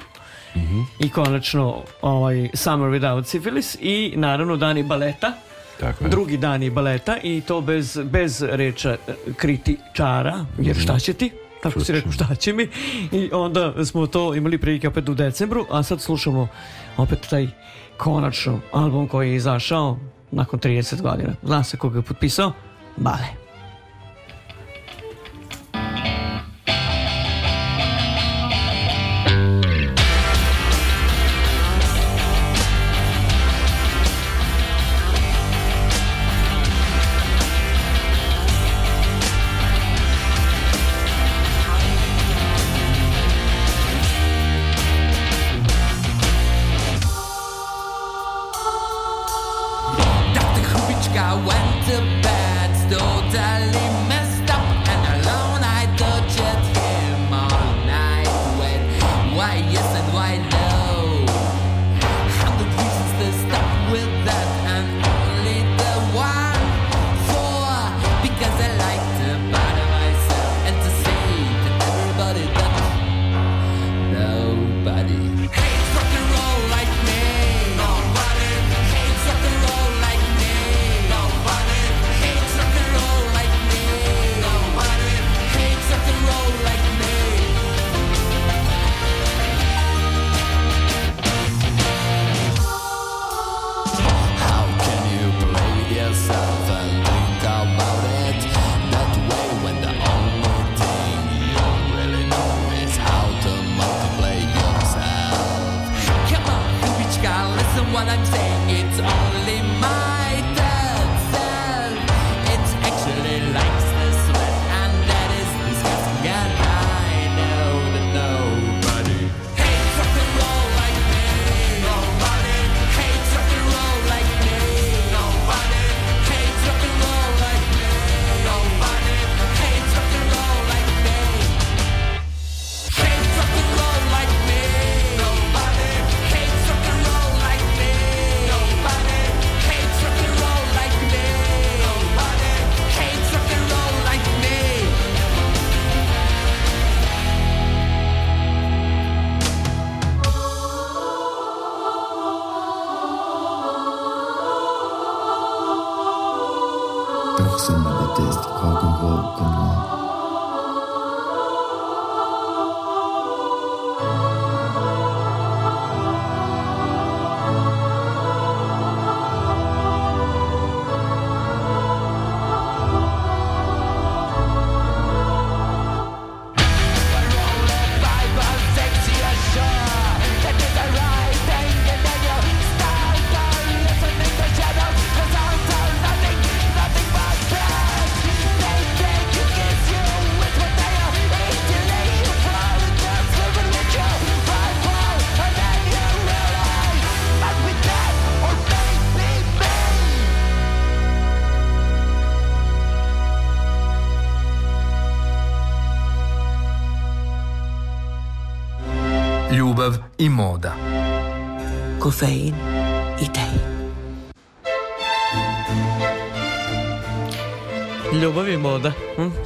Mhm. I konačno ovaj Summer Without Syphilis i naravno dani baleta. Tako Drugi dani baleta i to bez, bez kriti kritičara, jer mhm. šta će ti? tako si rekao šta će mi i onda smo to imali prilike opet u decembru, a sad slušamo opet taj konačno album koji je izašao nakon 30 godina. Zna se koga je potpisao? Bale.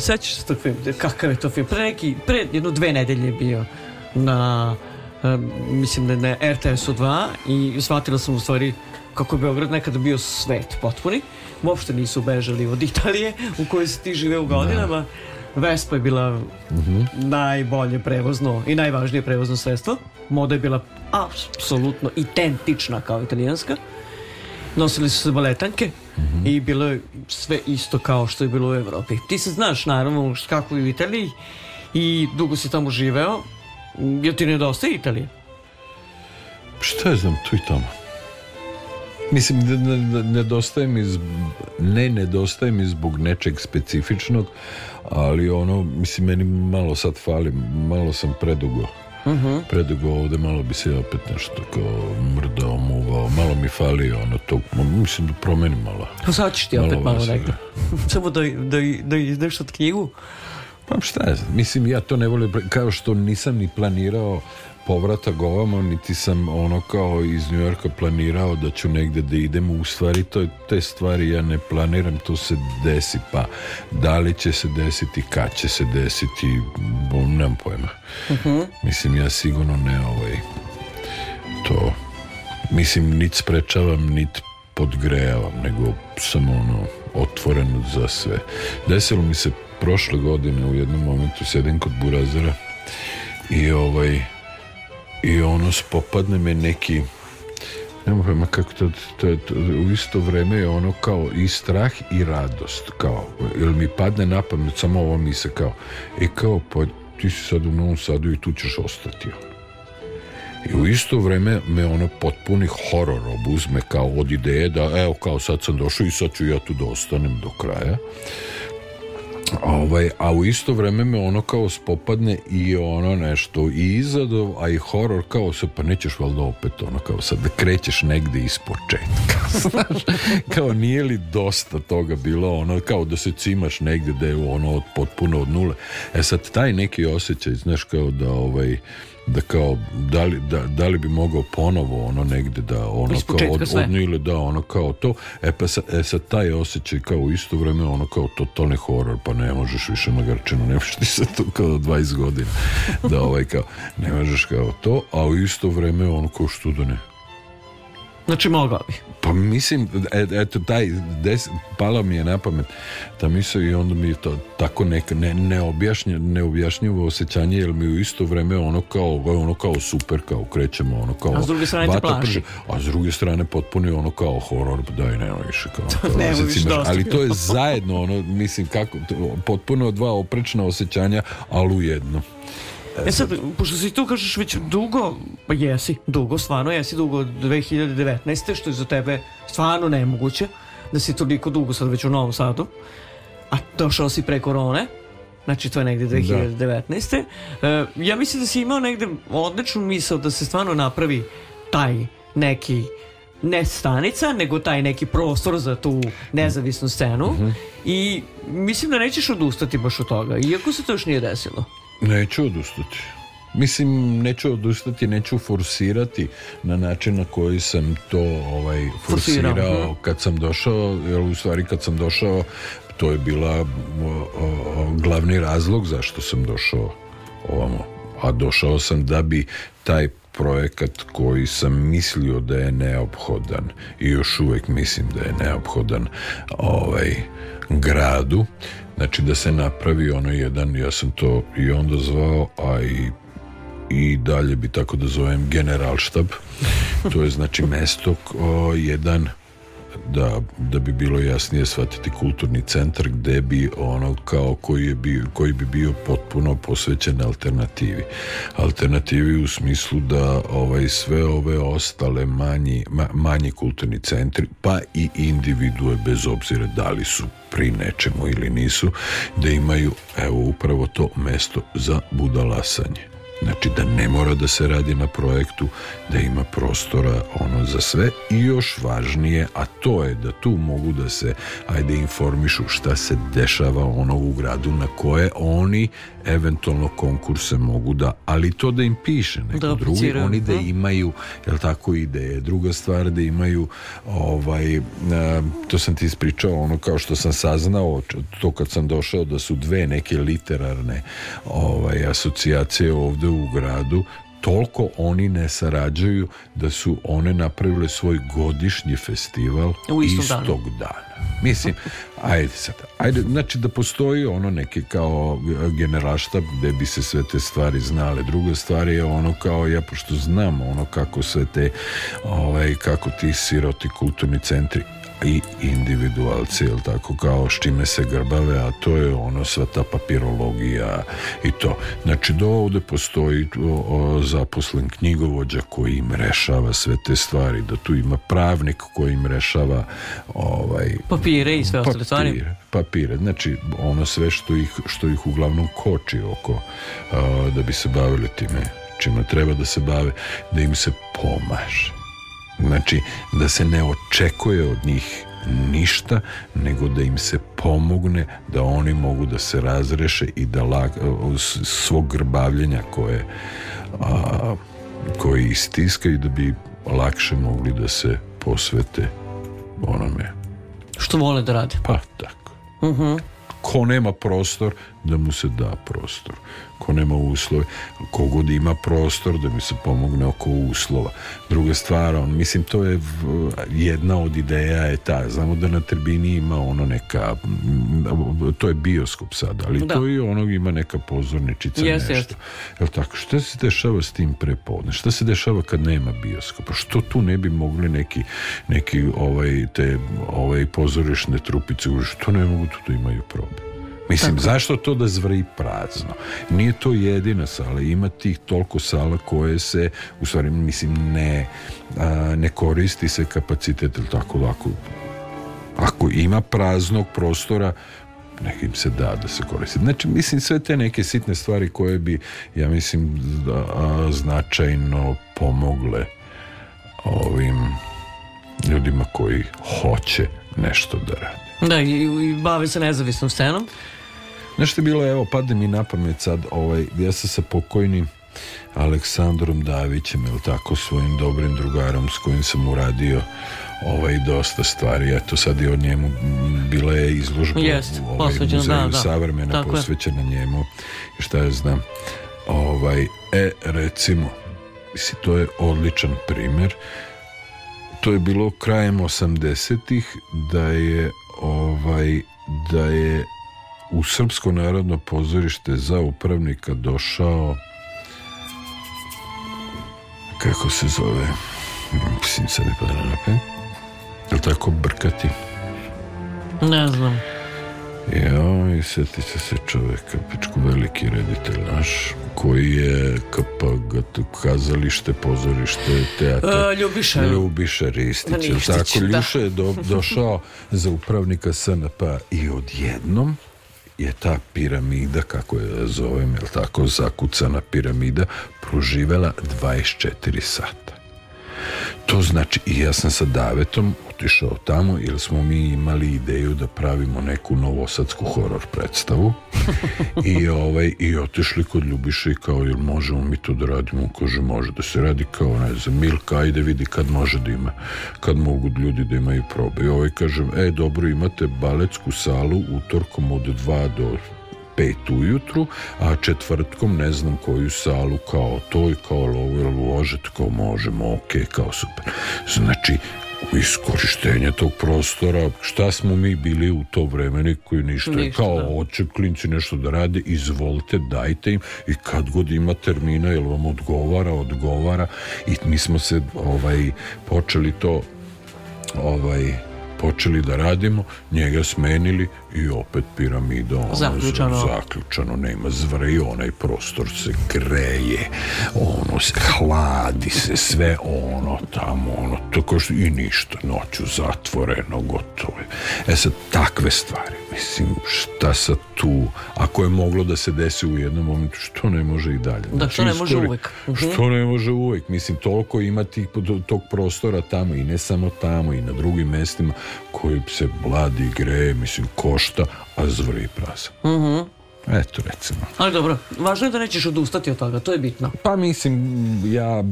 sećaš se tog Kakav je to film? Pre neki, pre jedno dve nedelje bio na, e, mislim da na RTS-u 2 i shvatila sam u stvari kako je Beograd nekada bio svet potpuni. Uopšte nisu bežali od Italije u kojoj se ti žive u godinama. Vespa je bila mhm. najbolje prevozno i najvažnije prevozno sredstvo. Moda je bila apsolutno identična kao italijanska. Nosili su se baletanke, i bilo je sve isto kao što je bilo u Evropi. Ti se znaš naravno kako je u Italiji i dugo si tamo živeo, jer ti nedostaje Italije. Šta je znam, tu i tamo. Mislim, nedostaje ne nedostajem mi zbog nečeg specifičnog, ali ono, mislim, meni malo sad fali, malo sam predugo Mhm. Predugo ovdje malo bi se opet nešto kao mrdao, muvao. Malo mi fali ono to. Mislim da promeni malo. Pa sad ćeš ti opet malo Samo da, da, da izdeš od knjigu? Pa šta je, mislim ja to ne volim, kao što nisam ni planirao povratak ovamo, niti sam ono kao iz New Yorka planirao da ću negdje da idem, u stvari to, te stvari ja ne planiram, to se desi, pa da li će se desiti, kad će se desiti, nemam pojma. Mhm. Mislim, ja sigurno ne ovaj, to, mislim, nit sprečavam, nit podgrejavam, nego sam ono, otvoren za sve. Desilo mi se prošle godine u jednom momentu, sedem kod Burazera i ovaj, i ono spopadne me neki nema pojma kako to, to, to, u isto vreme je ono kao i strah i radost kao, jer mi padne na pamet samo ovo misle kao e kao pa ti si sad u Novom Sadu i tu ćeš ostati ono. i u isto vreme me ono potpuni horor obuzme kao od ideje da evo kao sad sam došao i sad ću ja tu da ostanem do kraja Ovaj, a u isto vreme me ono kao spopadne i ono nešto i izadov, a i horor kao se pa nećeš valjda opet ono kao sad da krećeš negde iz početka znaš, kao nije li dosta toga bilo ono kao da se cimaš negde da je ono od potpuno od nule e sad taj neki osjećaj znaš kao da ovaj da kao da li, da, bi mogao ponovo ono negdje, da ono kao od, ili da ono kao to e pa sa, e, sad taj osjećaj kao u isto vreme ono kao totalni horor pa ne možeš više na Grčinu ne možeš ti sad to kao 20 godina da ovaj kao ne možeš kao to a u isto vrijeme, ono kao što da ne znači mogao bi pa mislim, e, eto taj, des, pala mi je na pamet ta misao i onda mi je to tako neka ne, neobjašnje, neobjašnjivo osjećanje, jer mi u isto vreme ono kao, ono kao super, kao krećemo, ono kao... A s druge strane A s druge strane potpuni ono kao horor, daj, nema više, kao... ne, ali to je zajedno, ono, mislim, kako, potpuno dva oprečna osjećanja, ali u jedno. E sad, pošto si tu kažeš već dugo, pa jesi, dugo, stvarno jesi, dugo od 2019. što je za tebe stvarno nemoguće, da si toliko dugo sad već u Novom Sadu, a došao si pre korone, znači to je negde 2019. Da. E, ja mislim da si imao negde odličnu misao da se stvarno napravi taj neki ne stanica, nego taj neki prostor za tu nezavisnu scenu mhm. i mislim da nećeš odustati baš od toga, iako se to još nije desilo. Neću odustati. Mislim, neću odustati, neću forsirati na način na koji sam to ovaj, forsirao, kad sam došao, jer u stvari kad sam došao, to je bila glavni razlog zašto sam došao ovamo. A došao sam da bi taj projekat koji sam mislio da je neophodan i još uvijek mislim da je neophodan ovaj, gradu Znači da se napravi ono jedan, ja sam to i onda zvao, a i dalje bi tako da zovem generalštab. To je znači mesto o, jedan da, da bi bilo jasnije shvatiti kulturni centar gdje bi ono kao koji, je bio, koji bi bio potpuno posvećen alternativi. Alternativi u smislu da ovaj sve ove ostale manji, manji kulturni centri pa i individue bez obzira da li su pri nečemu ili nisu da imaju evo upravo to mesto za budalasanje. Znači da ne mora da se radi na projektu, da ima prostora ono za sve i još važnije, a to je da tu mogu da se ajde informišu šta se dešava ono u gradu na koje oni eventualno konkurse mogu da, ali to da im piše neko drugi, oni da imaju jel tako ideje. Druga stvar da imaju ovaj e, to sam ti ispričao ono kao što sam saznao to kad sam došao da su dve neke literarne ovaj asocijacije ovdje u gradu toliko oni ne sarađuju da su one napravile svoj godišnji festival u istog dana. Mislim, ajde sad, ajde, znači da postoji ono neki kao e, generalštab gde bi se sve te stvari znale. Druga stvar je ono kao, ja pošto znam ono kako sve te, ovaj, kako ti siroti kulturni centri i individualci, jel tako, kao s čime se grbave, a to je ono sva ta papirologija i to. Znači, do ovdje postoji zaposlen knjigovođa koji im rešava sve te stvari, da tu ima pravnik koji im rešava ovaj, papire i sve ostale stvari. Papire, znači ono sve što ih, što ih uglavnom koči oko da bi se bavili time čime treba da se bave, da im se pomaže. Znači, da se ne očekuje od njih ništa, nego da im se pomogne da oni mogu da se razreše i da lag, svog grbavljenja koje, a, koje istiskaju da bi lakše mogli da se posvete onome. Što vole da rade. Pa tako. Uh Ko nema prostor, da mu se da prostor. Ko nema uslove, kogod ima prostor da mi se pomogne oko uslova. Druga stvar, on, mislim, to je jedna od ideja je ta. Znamo da na Trbini ima ono neka, to je bioskop sad, ali to i onog ima neka pozorničica, nešto. Yes. Jel tako, šta se dešava s tim prepodne? Šta se dešava kad nema bioskopa? Što tu ne bi mogli neki, neki ovaj, te ovaj pozorišne trupice, što ne mogu tu imaju problem? Mislim, zašto to da zvri prazno? Nije to jedina sala, ima tih toliko sala koje se, u stvari, mislim, ne, ne koristi se kapacitet, ili tako lako. Ako ima praznog prostora, nekim se da da se koristi. Znači, mislim, sve te neke sitne stvari koje bi, ja mislim, značajno pomogle ovim ljudima koji hoće nešto da radi Da, i, i bave se nezavisnom scenom. Nešto je bilo, evo, padne mi na pamet sad, ovaj, ja sam sa pokojnim Aleksandrom Davićem, ili tako, svojim dobrim drugarom s kojim sam uradio ovaj, dosta stvari. Eto, sad i o njemu bila je izložba u ovaj, muzeju da, savremena, posvećena je. njemu. šta ja znam, ovaj, e, recimo, si to je odličan primjer. To je bilo krajem 80-ih da je ovaj da je u Srpsko narodno pozorište za upravnika došao kako se zove mislim se ne pada na tako brkati ne znam ja, i sjetit će se čovek pičku veliki reditelj naš, koji je kapagat, kazalište, pozorište, teatr. Uh, e, Ljubiša. Ljubiša Ristić. tako, da. Ljuša je došao za upravnika SNP i odjednom je ta piramida, kako je zovem, jel tako, zakucana piramida, proživela 24 sata. To znači, i ja sam sa davetom otišao tamo, jer smo mi imali ideju da pravimo neku novosadsku horor predstavu i, ovaj, i otišli kod Ljubiša i kao, jel možemo mi to da radimo? Kaže, može da se radi kao, ne znam, Milka, ajde vidi kad može da ima, kad mogu ljudi da imaju probe. I ovaj kažem, e, dobro, imate baletsku salu utorkom od 2 do pet ujutru, a četvrtkom ne znam koju salu kao i kao ili ložet, kao možemo, ok, kao super. Znači, iskorištenje tog prostora šta smo mi bili u to vremeni koji ništa, kao da. klinci nešto da rade, izvolite dajte im i kad god ima termina jel vam odgovara, odgovara i mi smo se ovaj počeli to ovaj počeli da radimo njega smenili i opet piramida ono zaključano. zaključano nema zvre onaj prostor se greje ono se hladi se sve ono tamo ono tako što i ništa noću zatvoreno gotovo e sad takve stvari mislim šta sa tu ako je moglo da se desi u jednom momentu što ne može i dalje da, što znači, ne može uvek mhm. što ne može uvek mislim toliko imati tih, tog prostora tamo i ne samo tamo i na drugim mestima koji se bladi greje mislim koš ništa, a zvori prazan. Mhm. Eto recimo. Ali dobro, važno je da nećeš odustati od toga, to je bitno. Pa mislim, ja, e,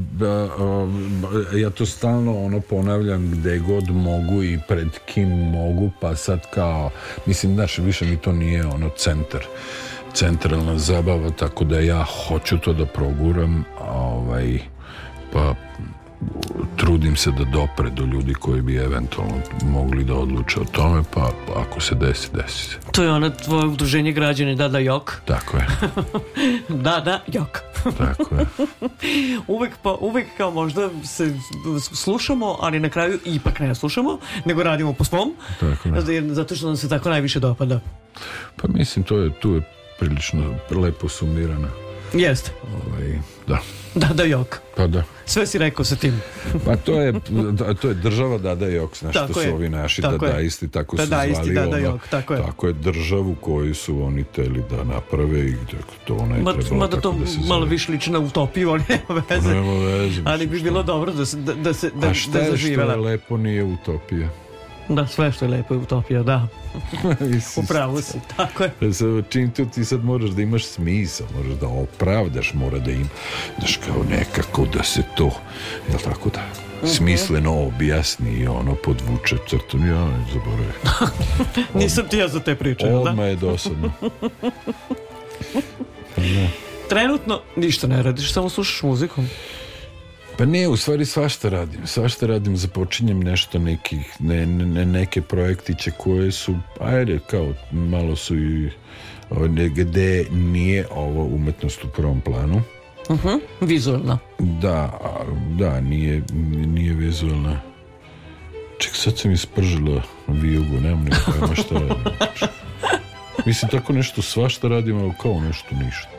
e, ja to stalno ono ponavljam gde god mogu i pred kim mogu, pa sad kao, mislim, znaš, više mi to nije ono centar centralna zabava, tako da ja hoću to da proguram, ovaj, pa trudim se da dopre do ljudi koji bi eventualno mogli da odluče o tome, pa ako se desi, desi se. To je ona tvoje udruženje građane Dada Jok. Tako je. Dada Jok. Tako je. uvek, pa, uvek kao možda se slušamo, ali na kraju ipak ne slušamo, nego radimo po svom. Tako je Zato što nam se tako najviše dopada. Pa mislim, to je, tu je prilično lepo sumirana. Jeste. Ovaj, da. Da, da jok. Pa da. Sve si rekao sa tim. pa to je, to je država da, da, Jok, znaš što su ovi naši tako isti, tako da, su da, isti ono, Jok, tako, je. tako je državu koju su oni teli da naprave i da to ne Ma, ma da to da se malo više liči na utopiju, ali nema pa veze. Nema veze. Ali bi bilo dobro da, se, da, se, da, A šta da je što je lepo nije utopija? Da, sve što je lepo je utopija, da. Upravo si, tako je. E, čim tu ti sad moraš da imaš smisa, moraš da opravdaš, mora da im, daš kao nekako da se to, jel tako da, mhm. smisleno objasni i ono podvuče crtom ja ne zaboravim. Nisam ti ja za te priče, da? Odma je dosadno. Trenutno ništa ne radiš, samo slušaš muziku. Pa ne, u stvari svašta radim. Svašta radim, započinjem nešto nekih, ne, ne, neke projektiće koje su, ajde, kao malo su i ovaj, gde nije ovo umetnost u prvom planu. Uh mhm, vizualna. Da, da, nije, nije vizualna. Ček, sad mi spržilo vijugu, nemam ne pojma šta radim. Mislim, tako nešto svašta radim, ali kao nešto ništa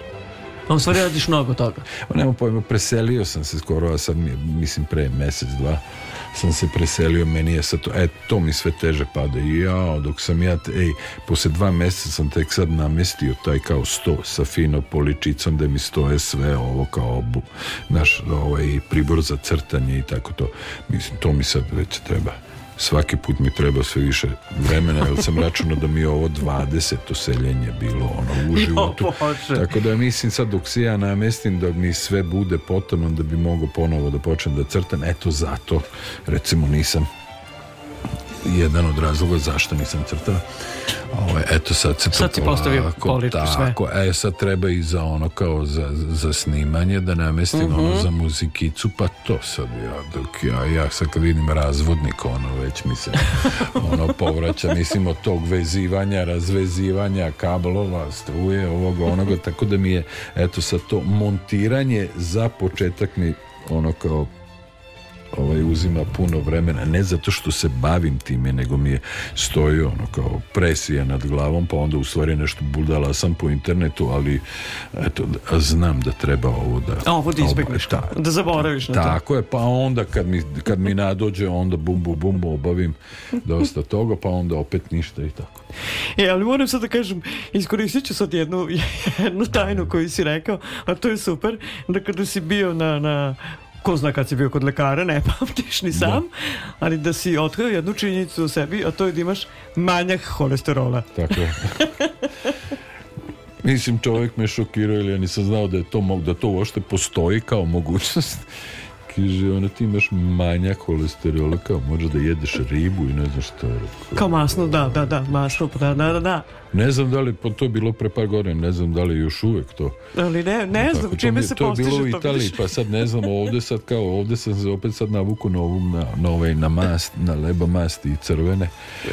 vam stvari radiš mnogo toga. Pa Nema pojma, preselio sam se skoro, a sad mislim pre mjesec, dva sam se preselio, meni je sad to, e, to mi sve teže pada i ja, dok sam ja, ej, posle dva mjeseca sam tek sad namestio taj kao sto sa fino poličicom da mi stoje sve ovo kao obu, naš ovaj pribor za crtanje i tako to, mislim, to mi sad već treba svaki put mi treba sve više vremena jer sam računao da mi je ovo 20 oseljenje bilo ono u životu. Tako da mislim sad dok si ja namestim da mi sve bude potom da bi mogao ponovo da počnem da crtam. Eto zato recimo nisam jedan od razloga zašto nisam crtao. Ovaj, eto sad se to postavio tako, sve. E, sad treba i za ono kao za, za snimanje da namestim ono mhm. za muzikicu, pa to sad ja, dok ja, sad kad vidim razvodnik ono već mi se ono povraća, mislim tog vezivanja, razvezivanja kablova, struje, ovoga, onoga, tako da mi je eto sad to montiranje za početak mi ono kao ovaj, uzima puno vremena, ne zato što se bavim time, nego mi je stoji ono kao presija nad glavom, pa onda u stvari nešto budala sam po internetu, ali eto, znam da treba ovo da... Ovo da izbjegneš, zaboraviš na to. Tako je, pa onda kad mi, kad mi nadođe, onda bum, bum, bum, obavim dosta toga, pa onda opet ništa i tako. E, ali moram sad da kažem, iskoristit ću sad jednu, jednu tajnu koju si rekao, a to je super, da kada si bio na, na ko zna kad si bio kod lekara, ne pamtiš ni sam, ali da si otkrio jednu činjenicu u sebi, a to je da imaš manjak holesterola. Tako je. Mislim, čovjek me šokirao, Ili ja nisam znao da je to, da to uopšte postoji kao mogućnost knjiže, ona ti imaš manja kolesterola, kao možeš da jedeš ribu i ne znam što je. Kao masno, da, da, da, masno, pa da, da, da. Ne znam da li, po to bilo pre par godina, ne znam da li još uvek to. Ali ne, ne znam, čime se postiže bilo u Italiji, pa sad ne znam, ovde sad kao, ovde sam se opet sad navuku na ovom, na, na ovaj, na mast, na leba masti i crvene.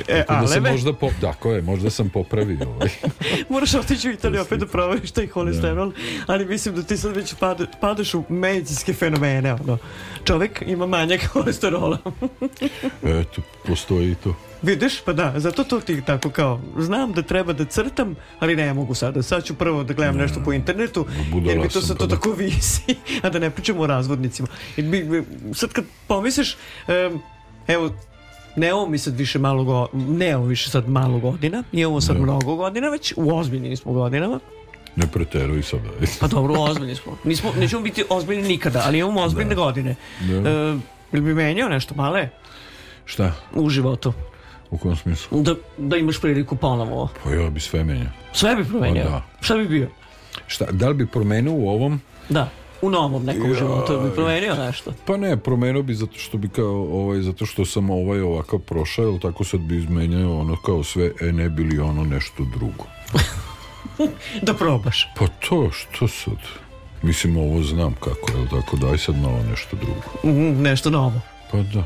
E, a, da sam možda, po, da, je, možda sam popravio ovaj. Moraš otići u Italiju opet da taj kolesterol, ali mislim da ti sad već padaš u medicinske fenomene, ono čovjek ima manje kolesterola. Eto, postoji i to. Vidiš, pa da, zato to ti tako kao, znam da treba da crtam, ali ne mogu sada, sad ću prvo da gledam nešto po mm. internetu, jer bi to sad to tako visi, a da ne pričamo o razvodnicima. bi, sad kad pomisliš, evo, ne ovo mi sad više malo, go, ne ovo više sad malo godina, nije ovo sad mnogo godina, već u ozbiljnim smo godinama, ne preteruj sada. Pa dobro, ozbiljni smo. Nismo, nećemo biti ozbiljni nikada, ali imamo ozbiljne da. godine. Da. E, bi menjao nešto male? Šta? U životu. U kom smislu? Da, da imaš priliku ponovo. Pa ja bi sve menjao. Sve bi promenio? Pa da. Šta bi bio? Šta, da li bi promenio u ovom? Da u novom nekom ja, životu bi promenio nešto? Pa ne, promenio bi zato što bi kao ovaj, zato što sam ovaj ovakav prošao, tako sad bi izmenjao ono kao sve, e ne li ono nešto drugo. da probaš. Pa to, što sad? Mislim, ovo znam kako, je tako? Daj sad novo nešto drugo. Mhm, nešto novo? Pa da.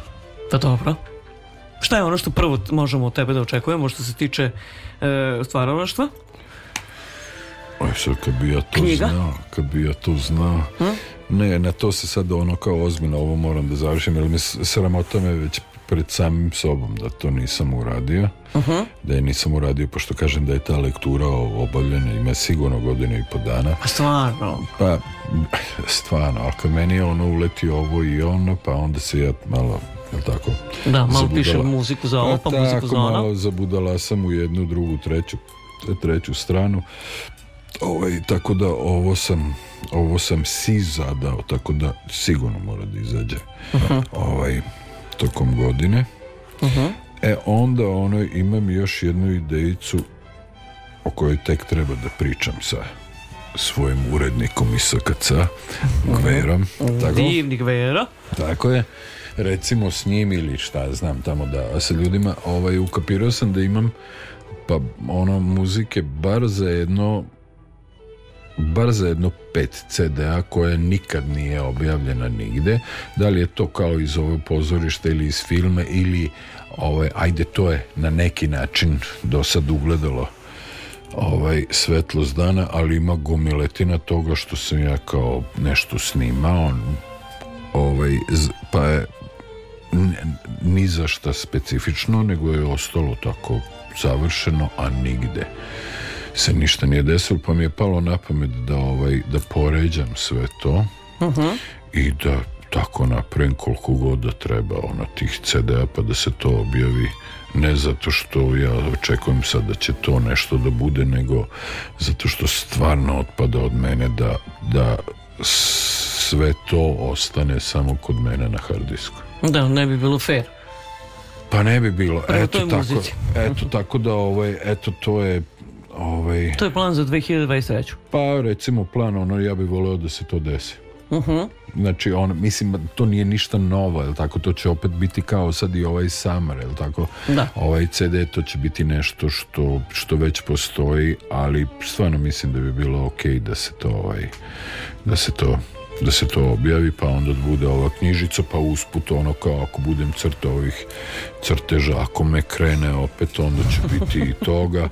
Pa dobro. Šta je ono što prvo možemo od tebe da očekujemo što se tiče e, stvaralaštva? Aj sad, kad bi ja to Knjiga? znao, kad bi ja to znao. Hm? Ne, na to se sad ono kao ozbiljno ovo moram da završim, jer mi sramota me već pred samim sobom da to nisam uradio uh da je nisam uradio pošto kažem da je ta lektura obavljena ima sigurno godinu i po dana pa stvarno pa stvarno, ali kad meni je ono uletio ovo i ono pa onda se ja malo tako? Da, malo piše muziku za ovo, pa, pa muziku za ono. zabudala sam u jednu, drugu, treću, treću stranu. Ovaj, tako da ovo sam ovo sam si zadao, tako da sigurno mora da izađe. Uh Ovaj, tokom godine. Uh mhm. -huh. E onda ono, imam još jednu idejicu o kojoj tek treba da pričam sa svojim urednikom I SKC, mhm. Gverom. Mhm. Tako? Divni Gvero. Tako je. Recimo s njim ili šta znam tamo da sa ljudima ovaj, ukapirao sam da imam pa ono muzike bar za jedno bar za jedno pet CD-a koja nikad nije objavljena nigde. Da li je to kao iz ove pozorište ili iz filme ili ovaj, ajde to je na neki način do sad ugledalo ovaj svetlost dana, ali ima gomiletina toga što sam ja kao nešto snimao ovaj, pa je ni za šta specifično, nego je ostalo tako završeno a nigde se ništa nije desilo, pa mi je palo na pamet da, ovaj, da poređam sve to uh i da tako napravim koliko god da treba ona tih CD-a pa da se to objavi ne zato što ja očekujem sad da će to nešto da bude nego zato što stvarno otpada od mene da, da sve to ostane samo kod mene na hardisku da ne bi bilo fair pa ne bi bilo pa eto tako, eto tako da ovaj, eto to je Ovaj, to je plan za 2023. Pa recimo plan, ono, ja bih voleo da se to desi. Uh mhm. -huh. Znači, on, mislim, to nije ništa novo, tako? To će opet biti kao sad i ovaj Summer, tako? Ovaj CD, to će biti nešto što, što već postoji, ali stvarno mislim da bi bilo ok da se to, ovaj, da se to da se to objavi, pa onda bude ova knjižica, pa usput ono kao ako budem crta crteža, ako me krene opet, onda će biti i toga,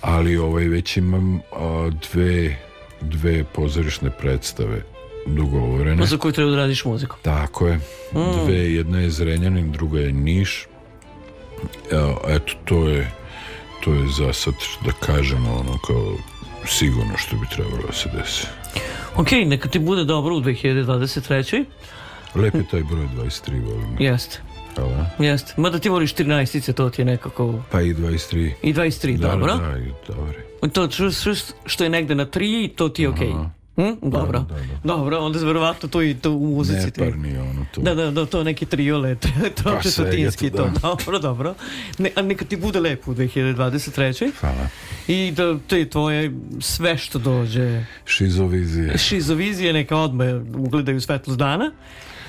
ali ovaj, već imam a, dve, dve pozorišne predstave dogovorene. Pa za koju treba da radiš muziku. Tako je. Mm. jedna je Zrenjanin, druga je Niš. Eto, to je to je za sad, da kažemo, ono kao sigurno što bi trebalo da se desi. Ok, neka ti bude dobro u 2023. Lep je taj broj 23, volim. Jeste. Jeste, mada ti voliš 13 to ti je nekako... Pa i 23. I 23, dobro. Da, i dobro. To što je negde na 3, to ti je okej. Hm? Dobro. Da, da, Dobro, onda verovatno to i to u muzici. Neparni ono to. Da, da, da, to neki triole, troče pa sutinski to. Dobro, dobro. Ne, a neka ti bude lepo u 2023. Hvala. I da te tvoje sve što dođe. Šizovizije. Šizovizije neka odmah ugledaju svetlost dana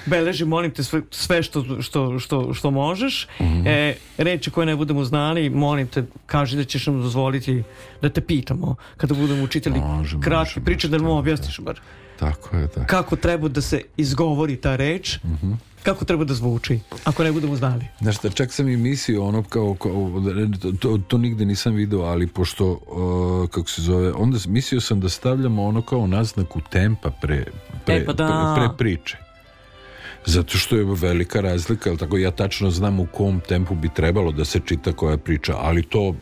beleži, molim te, sve, sve što, što, što, što možeš. Mm e, reči koje ne budemo znali, molim te, kaži da ćeš nam dozvoliti da te pitamo kada budemo učitelji kratke priče, da nam objasniš bar. Tako je, da. Kako treba da se izgovori ta reč, mhm. kako treba da zvuči, ako ne budemo znali. Znaš šta, čak sam i mislio ono kao, to, to nigde nisam vidio, ali pošto, e, kako se zove, onda mislio sam da stavljamo ono kao naznaku tempa pre, pre, pre priče. Zato što je velika razlika, ali tako ja tačno znam u kom tempu bi trebalo da se čita koja priča, ali to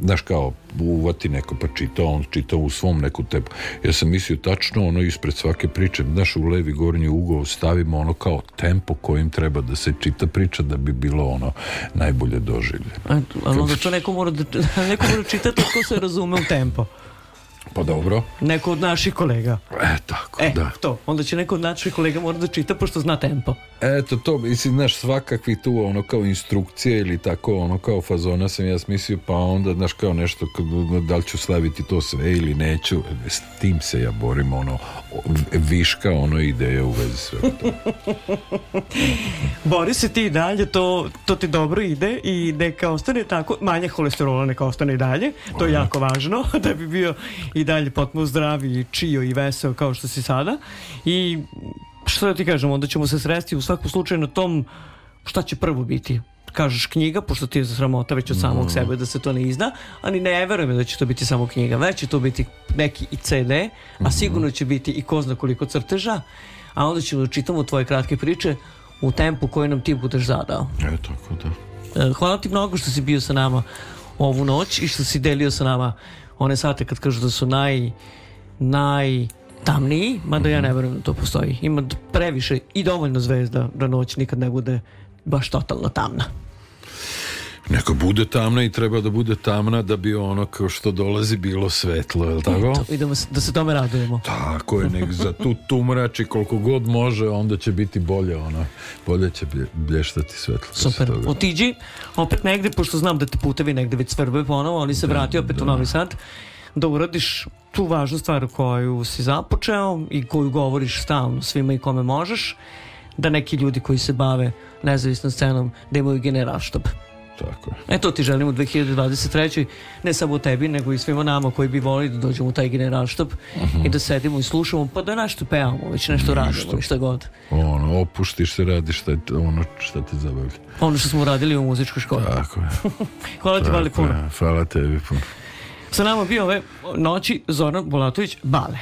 znaš kao, uvati neko pa čita, on čita u svom neku tempu. Ja sam mislio tačno ono ispred svake priče, znaš u levi gornji ugao stavimo ono kao tempo kojim treba da se čita priča da bi bilo ono najbolje doživljeno. Ali onda to neko mora, da, neko mora čitati se razume u tempo. Pa dobro. Neko od naših kolega. E, tako, e, da. to. Onda će neko od naših kolega morati da čita, pošto zna tempo. Eto to, mislim, znaš, svakakvi tu ono kao instrukcije ili tako ono kao fazona sam ja smislio pa onda, znaš, kao nešto da li ću slaviti to sve ili neću s tim se ja borim ono viška ono ideje u vezi sve Bori se ti i dalje to, to ti dobro ide i neka ostane tako, manje holesterola neka ostane i dalje, to je jako važno da bi bio i dalje potpuno zdrav i čio i vesel kao što si sada i što da ti kažem, onda ćemo se sresti u svakom slučaju na tom šta će prvo biti kažeš knjiga, pošto ti je sramota već od mhm. samog sebe da se to ne izda, ali ne verujem da će to biti samo knjiga, već će to biti neki i CD, a mhm. sigurno će biti i ko zna koliko crteža, a onda ćemo čitamo tvoje kratke priče u tempu koji nam ti budeš zadao. E, tako da. E, hvala ti mnogo što si bio sa nama ovu noć i što si delio sa nama one sate kad kažu da su naj naj tamniji, mada ja ne vjerujem da to postoji. Ima previše i dovoljno zvezda da noć nikad ne bude baš totalno tamna. Neko, bude tamna i treba da bude tamna da bi ono kao što dolazi bilo svetlo, je li tako? I, to, da, se, tome radujemo. Tako je, nek za tu tumrači koliko god može, onda će biti bolje ono, bolje će blještati svetlo. Super, otiđi opet negdje, pošto znam da te putevi negdje već svrbe ponovo, ali se vrati opet da. u Novi Sad, da uradiš tu važnu stvar koju si započeo i koju govoriš stalno svima i kome možeš, da neki ljudi koji se bave nezavisnom scenom da imaju generalštob. Tako je. E to ti želim u 2023. Ne samo tebi, nego i svima nama koji bi volili da dođemo u taj generalštab uh i da sedimo i slušamo, pa da nešto pevamo, već nešto radimo šta god. Ono, opuštiš se, radiš šta, ono šta te zabavlja. Ono što smo radili u muzičkoj školi. Tako je. hvala ti, Vali, puno. Hvala tebi puno. Sa nama bio ove noći Zoran Bolatović Bale.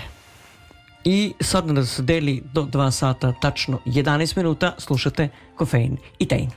I sad nas deli do dva sata, tačno 11 minuta, slušate Kofein i Tein.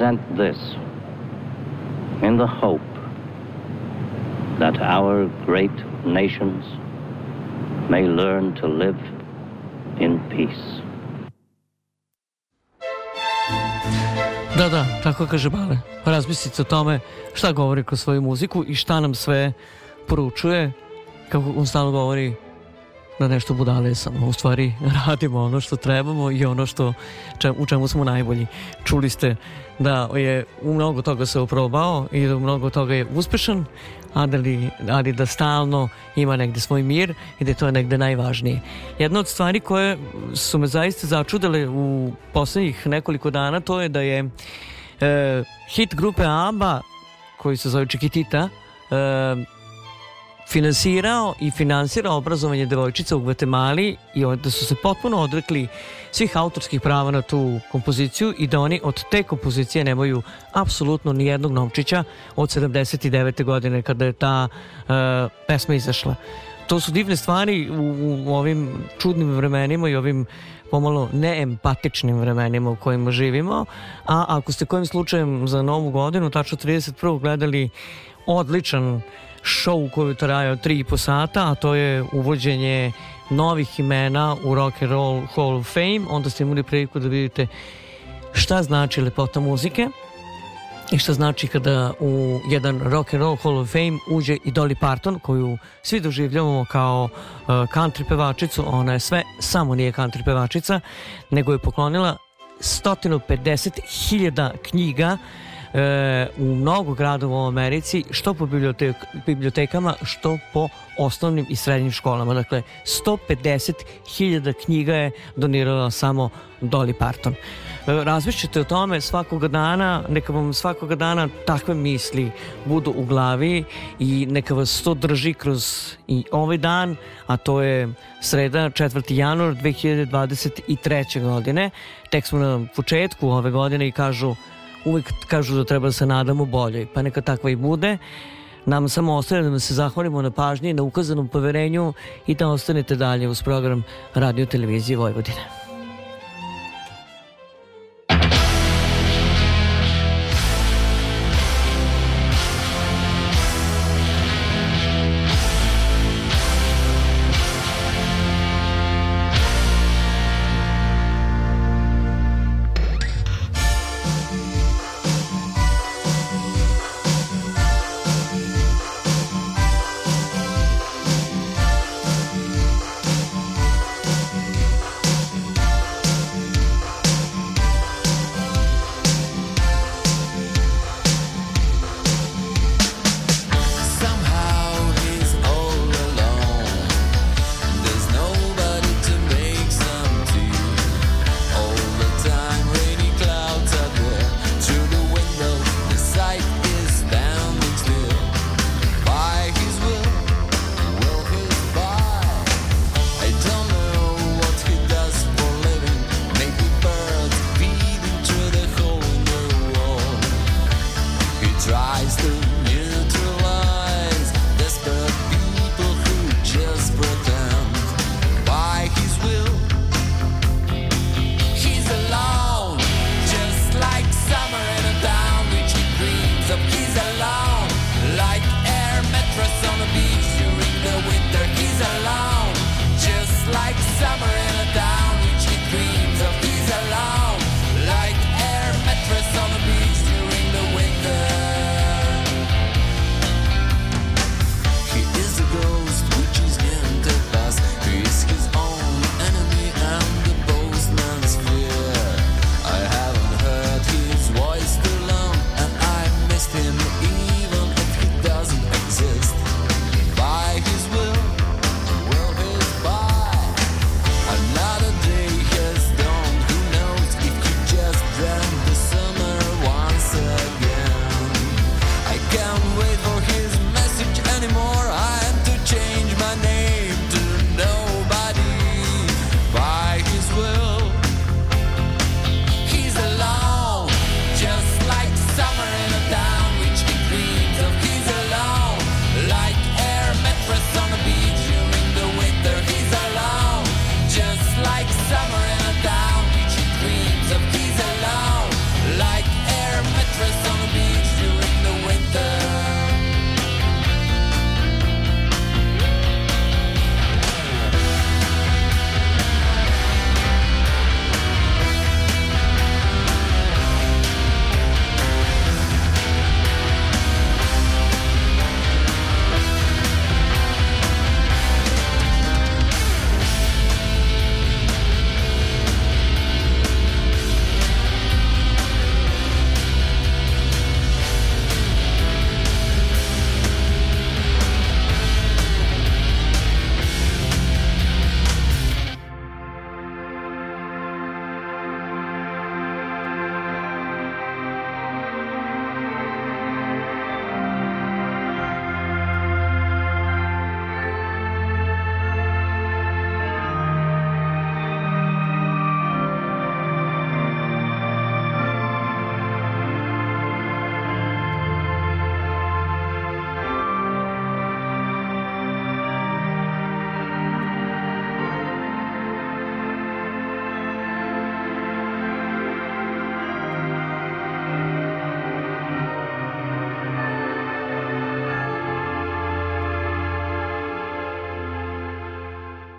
present this in the hope that our great nations may learn to live in peace. Da, da, tako kaže Bale. Razmislite o tome šta govori kroz svoju muziku i šta nam sve poručuje, kako on stalno govori na nešto budale samo. U stvari radimo ono što trebamo i ono što, u čemu smo najbolji. Čuli ste da je u mnogo toga se oprobao i da u mnogo toga je uspešan, ali, ali da stalno ima negde svoj mir i da je to negde najvažnije. Jedna od stvari koje su me zaista začudele u poslednjih nekoliko dana to je da je e, hit grupe ABBA koji se zove Čikitita e, finansirao i finansira obrazovanje devojčica u Gvatemali i da su se potpuno odrekli svih autorskih prava na tu kompoziciju i da oni od te kompozicije nemaju apsolutno ni jednog novčića od 79. godine kada je ta uh, pesma izašla. To su divne stvari u, ovim čudnim vremenima i ovim pomalo neempatičnim vremenima u kojima živimo, a ako ste kojim slučajem za novu godinu, tačno 31. gledali odličan show koji i po sata, a to je uvođenje novih imena u Rock and Roll Hall of Fame. Onda ste imali priliku da vidite šta znači lepota muzike i šta znači kada u jedan Rock and Roll Hall of Fame uđe i Dolly Parton koju svi doživljavamo kao uh, country pevačicu, ona je sve samo nije country pevačica, nego je poklonila 150.000 knjiga e, u mnogo grada u Americi, što po bibliotek, bibliotekama, što po osnovnim i srednjim školama. Dakle, 150.000 knjiga je donirala samo Dolly Parton. E, Razmišljate o tome svakog dana, neka vam svakog dana takve misli budu u glavi i neka vas to drži kroz i ovaj dan, a to je sreda 4. januar 2023. godine. Tek smo na početku ove godine i kažu uvek kažu da treba se nadamo bolje, pa neka takva i bude. Nam samo ostaje da se zahvalimo na pažnji na ukazanom poverenju i da ostanete dalje uz program Radio Televizije Vojvodine.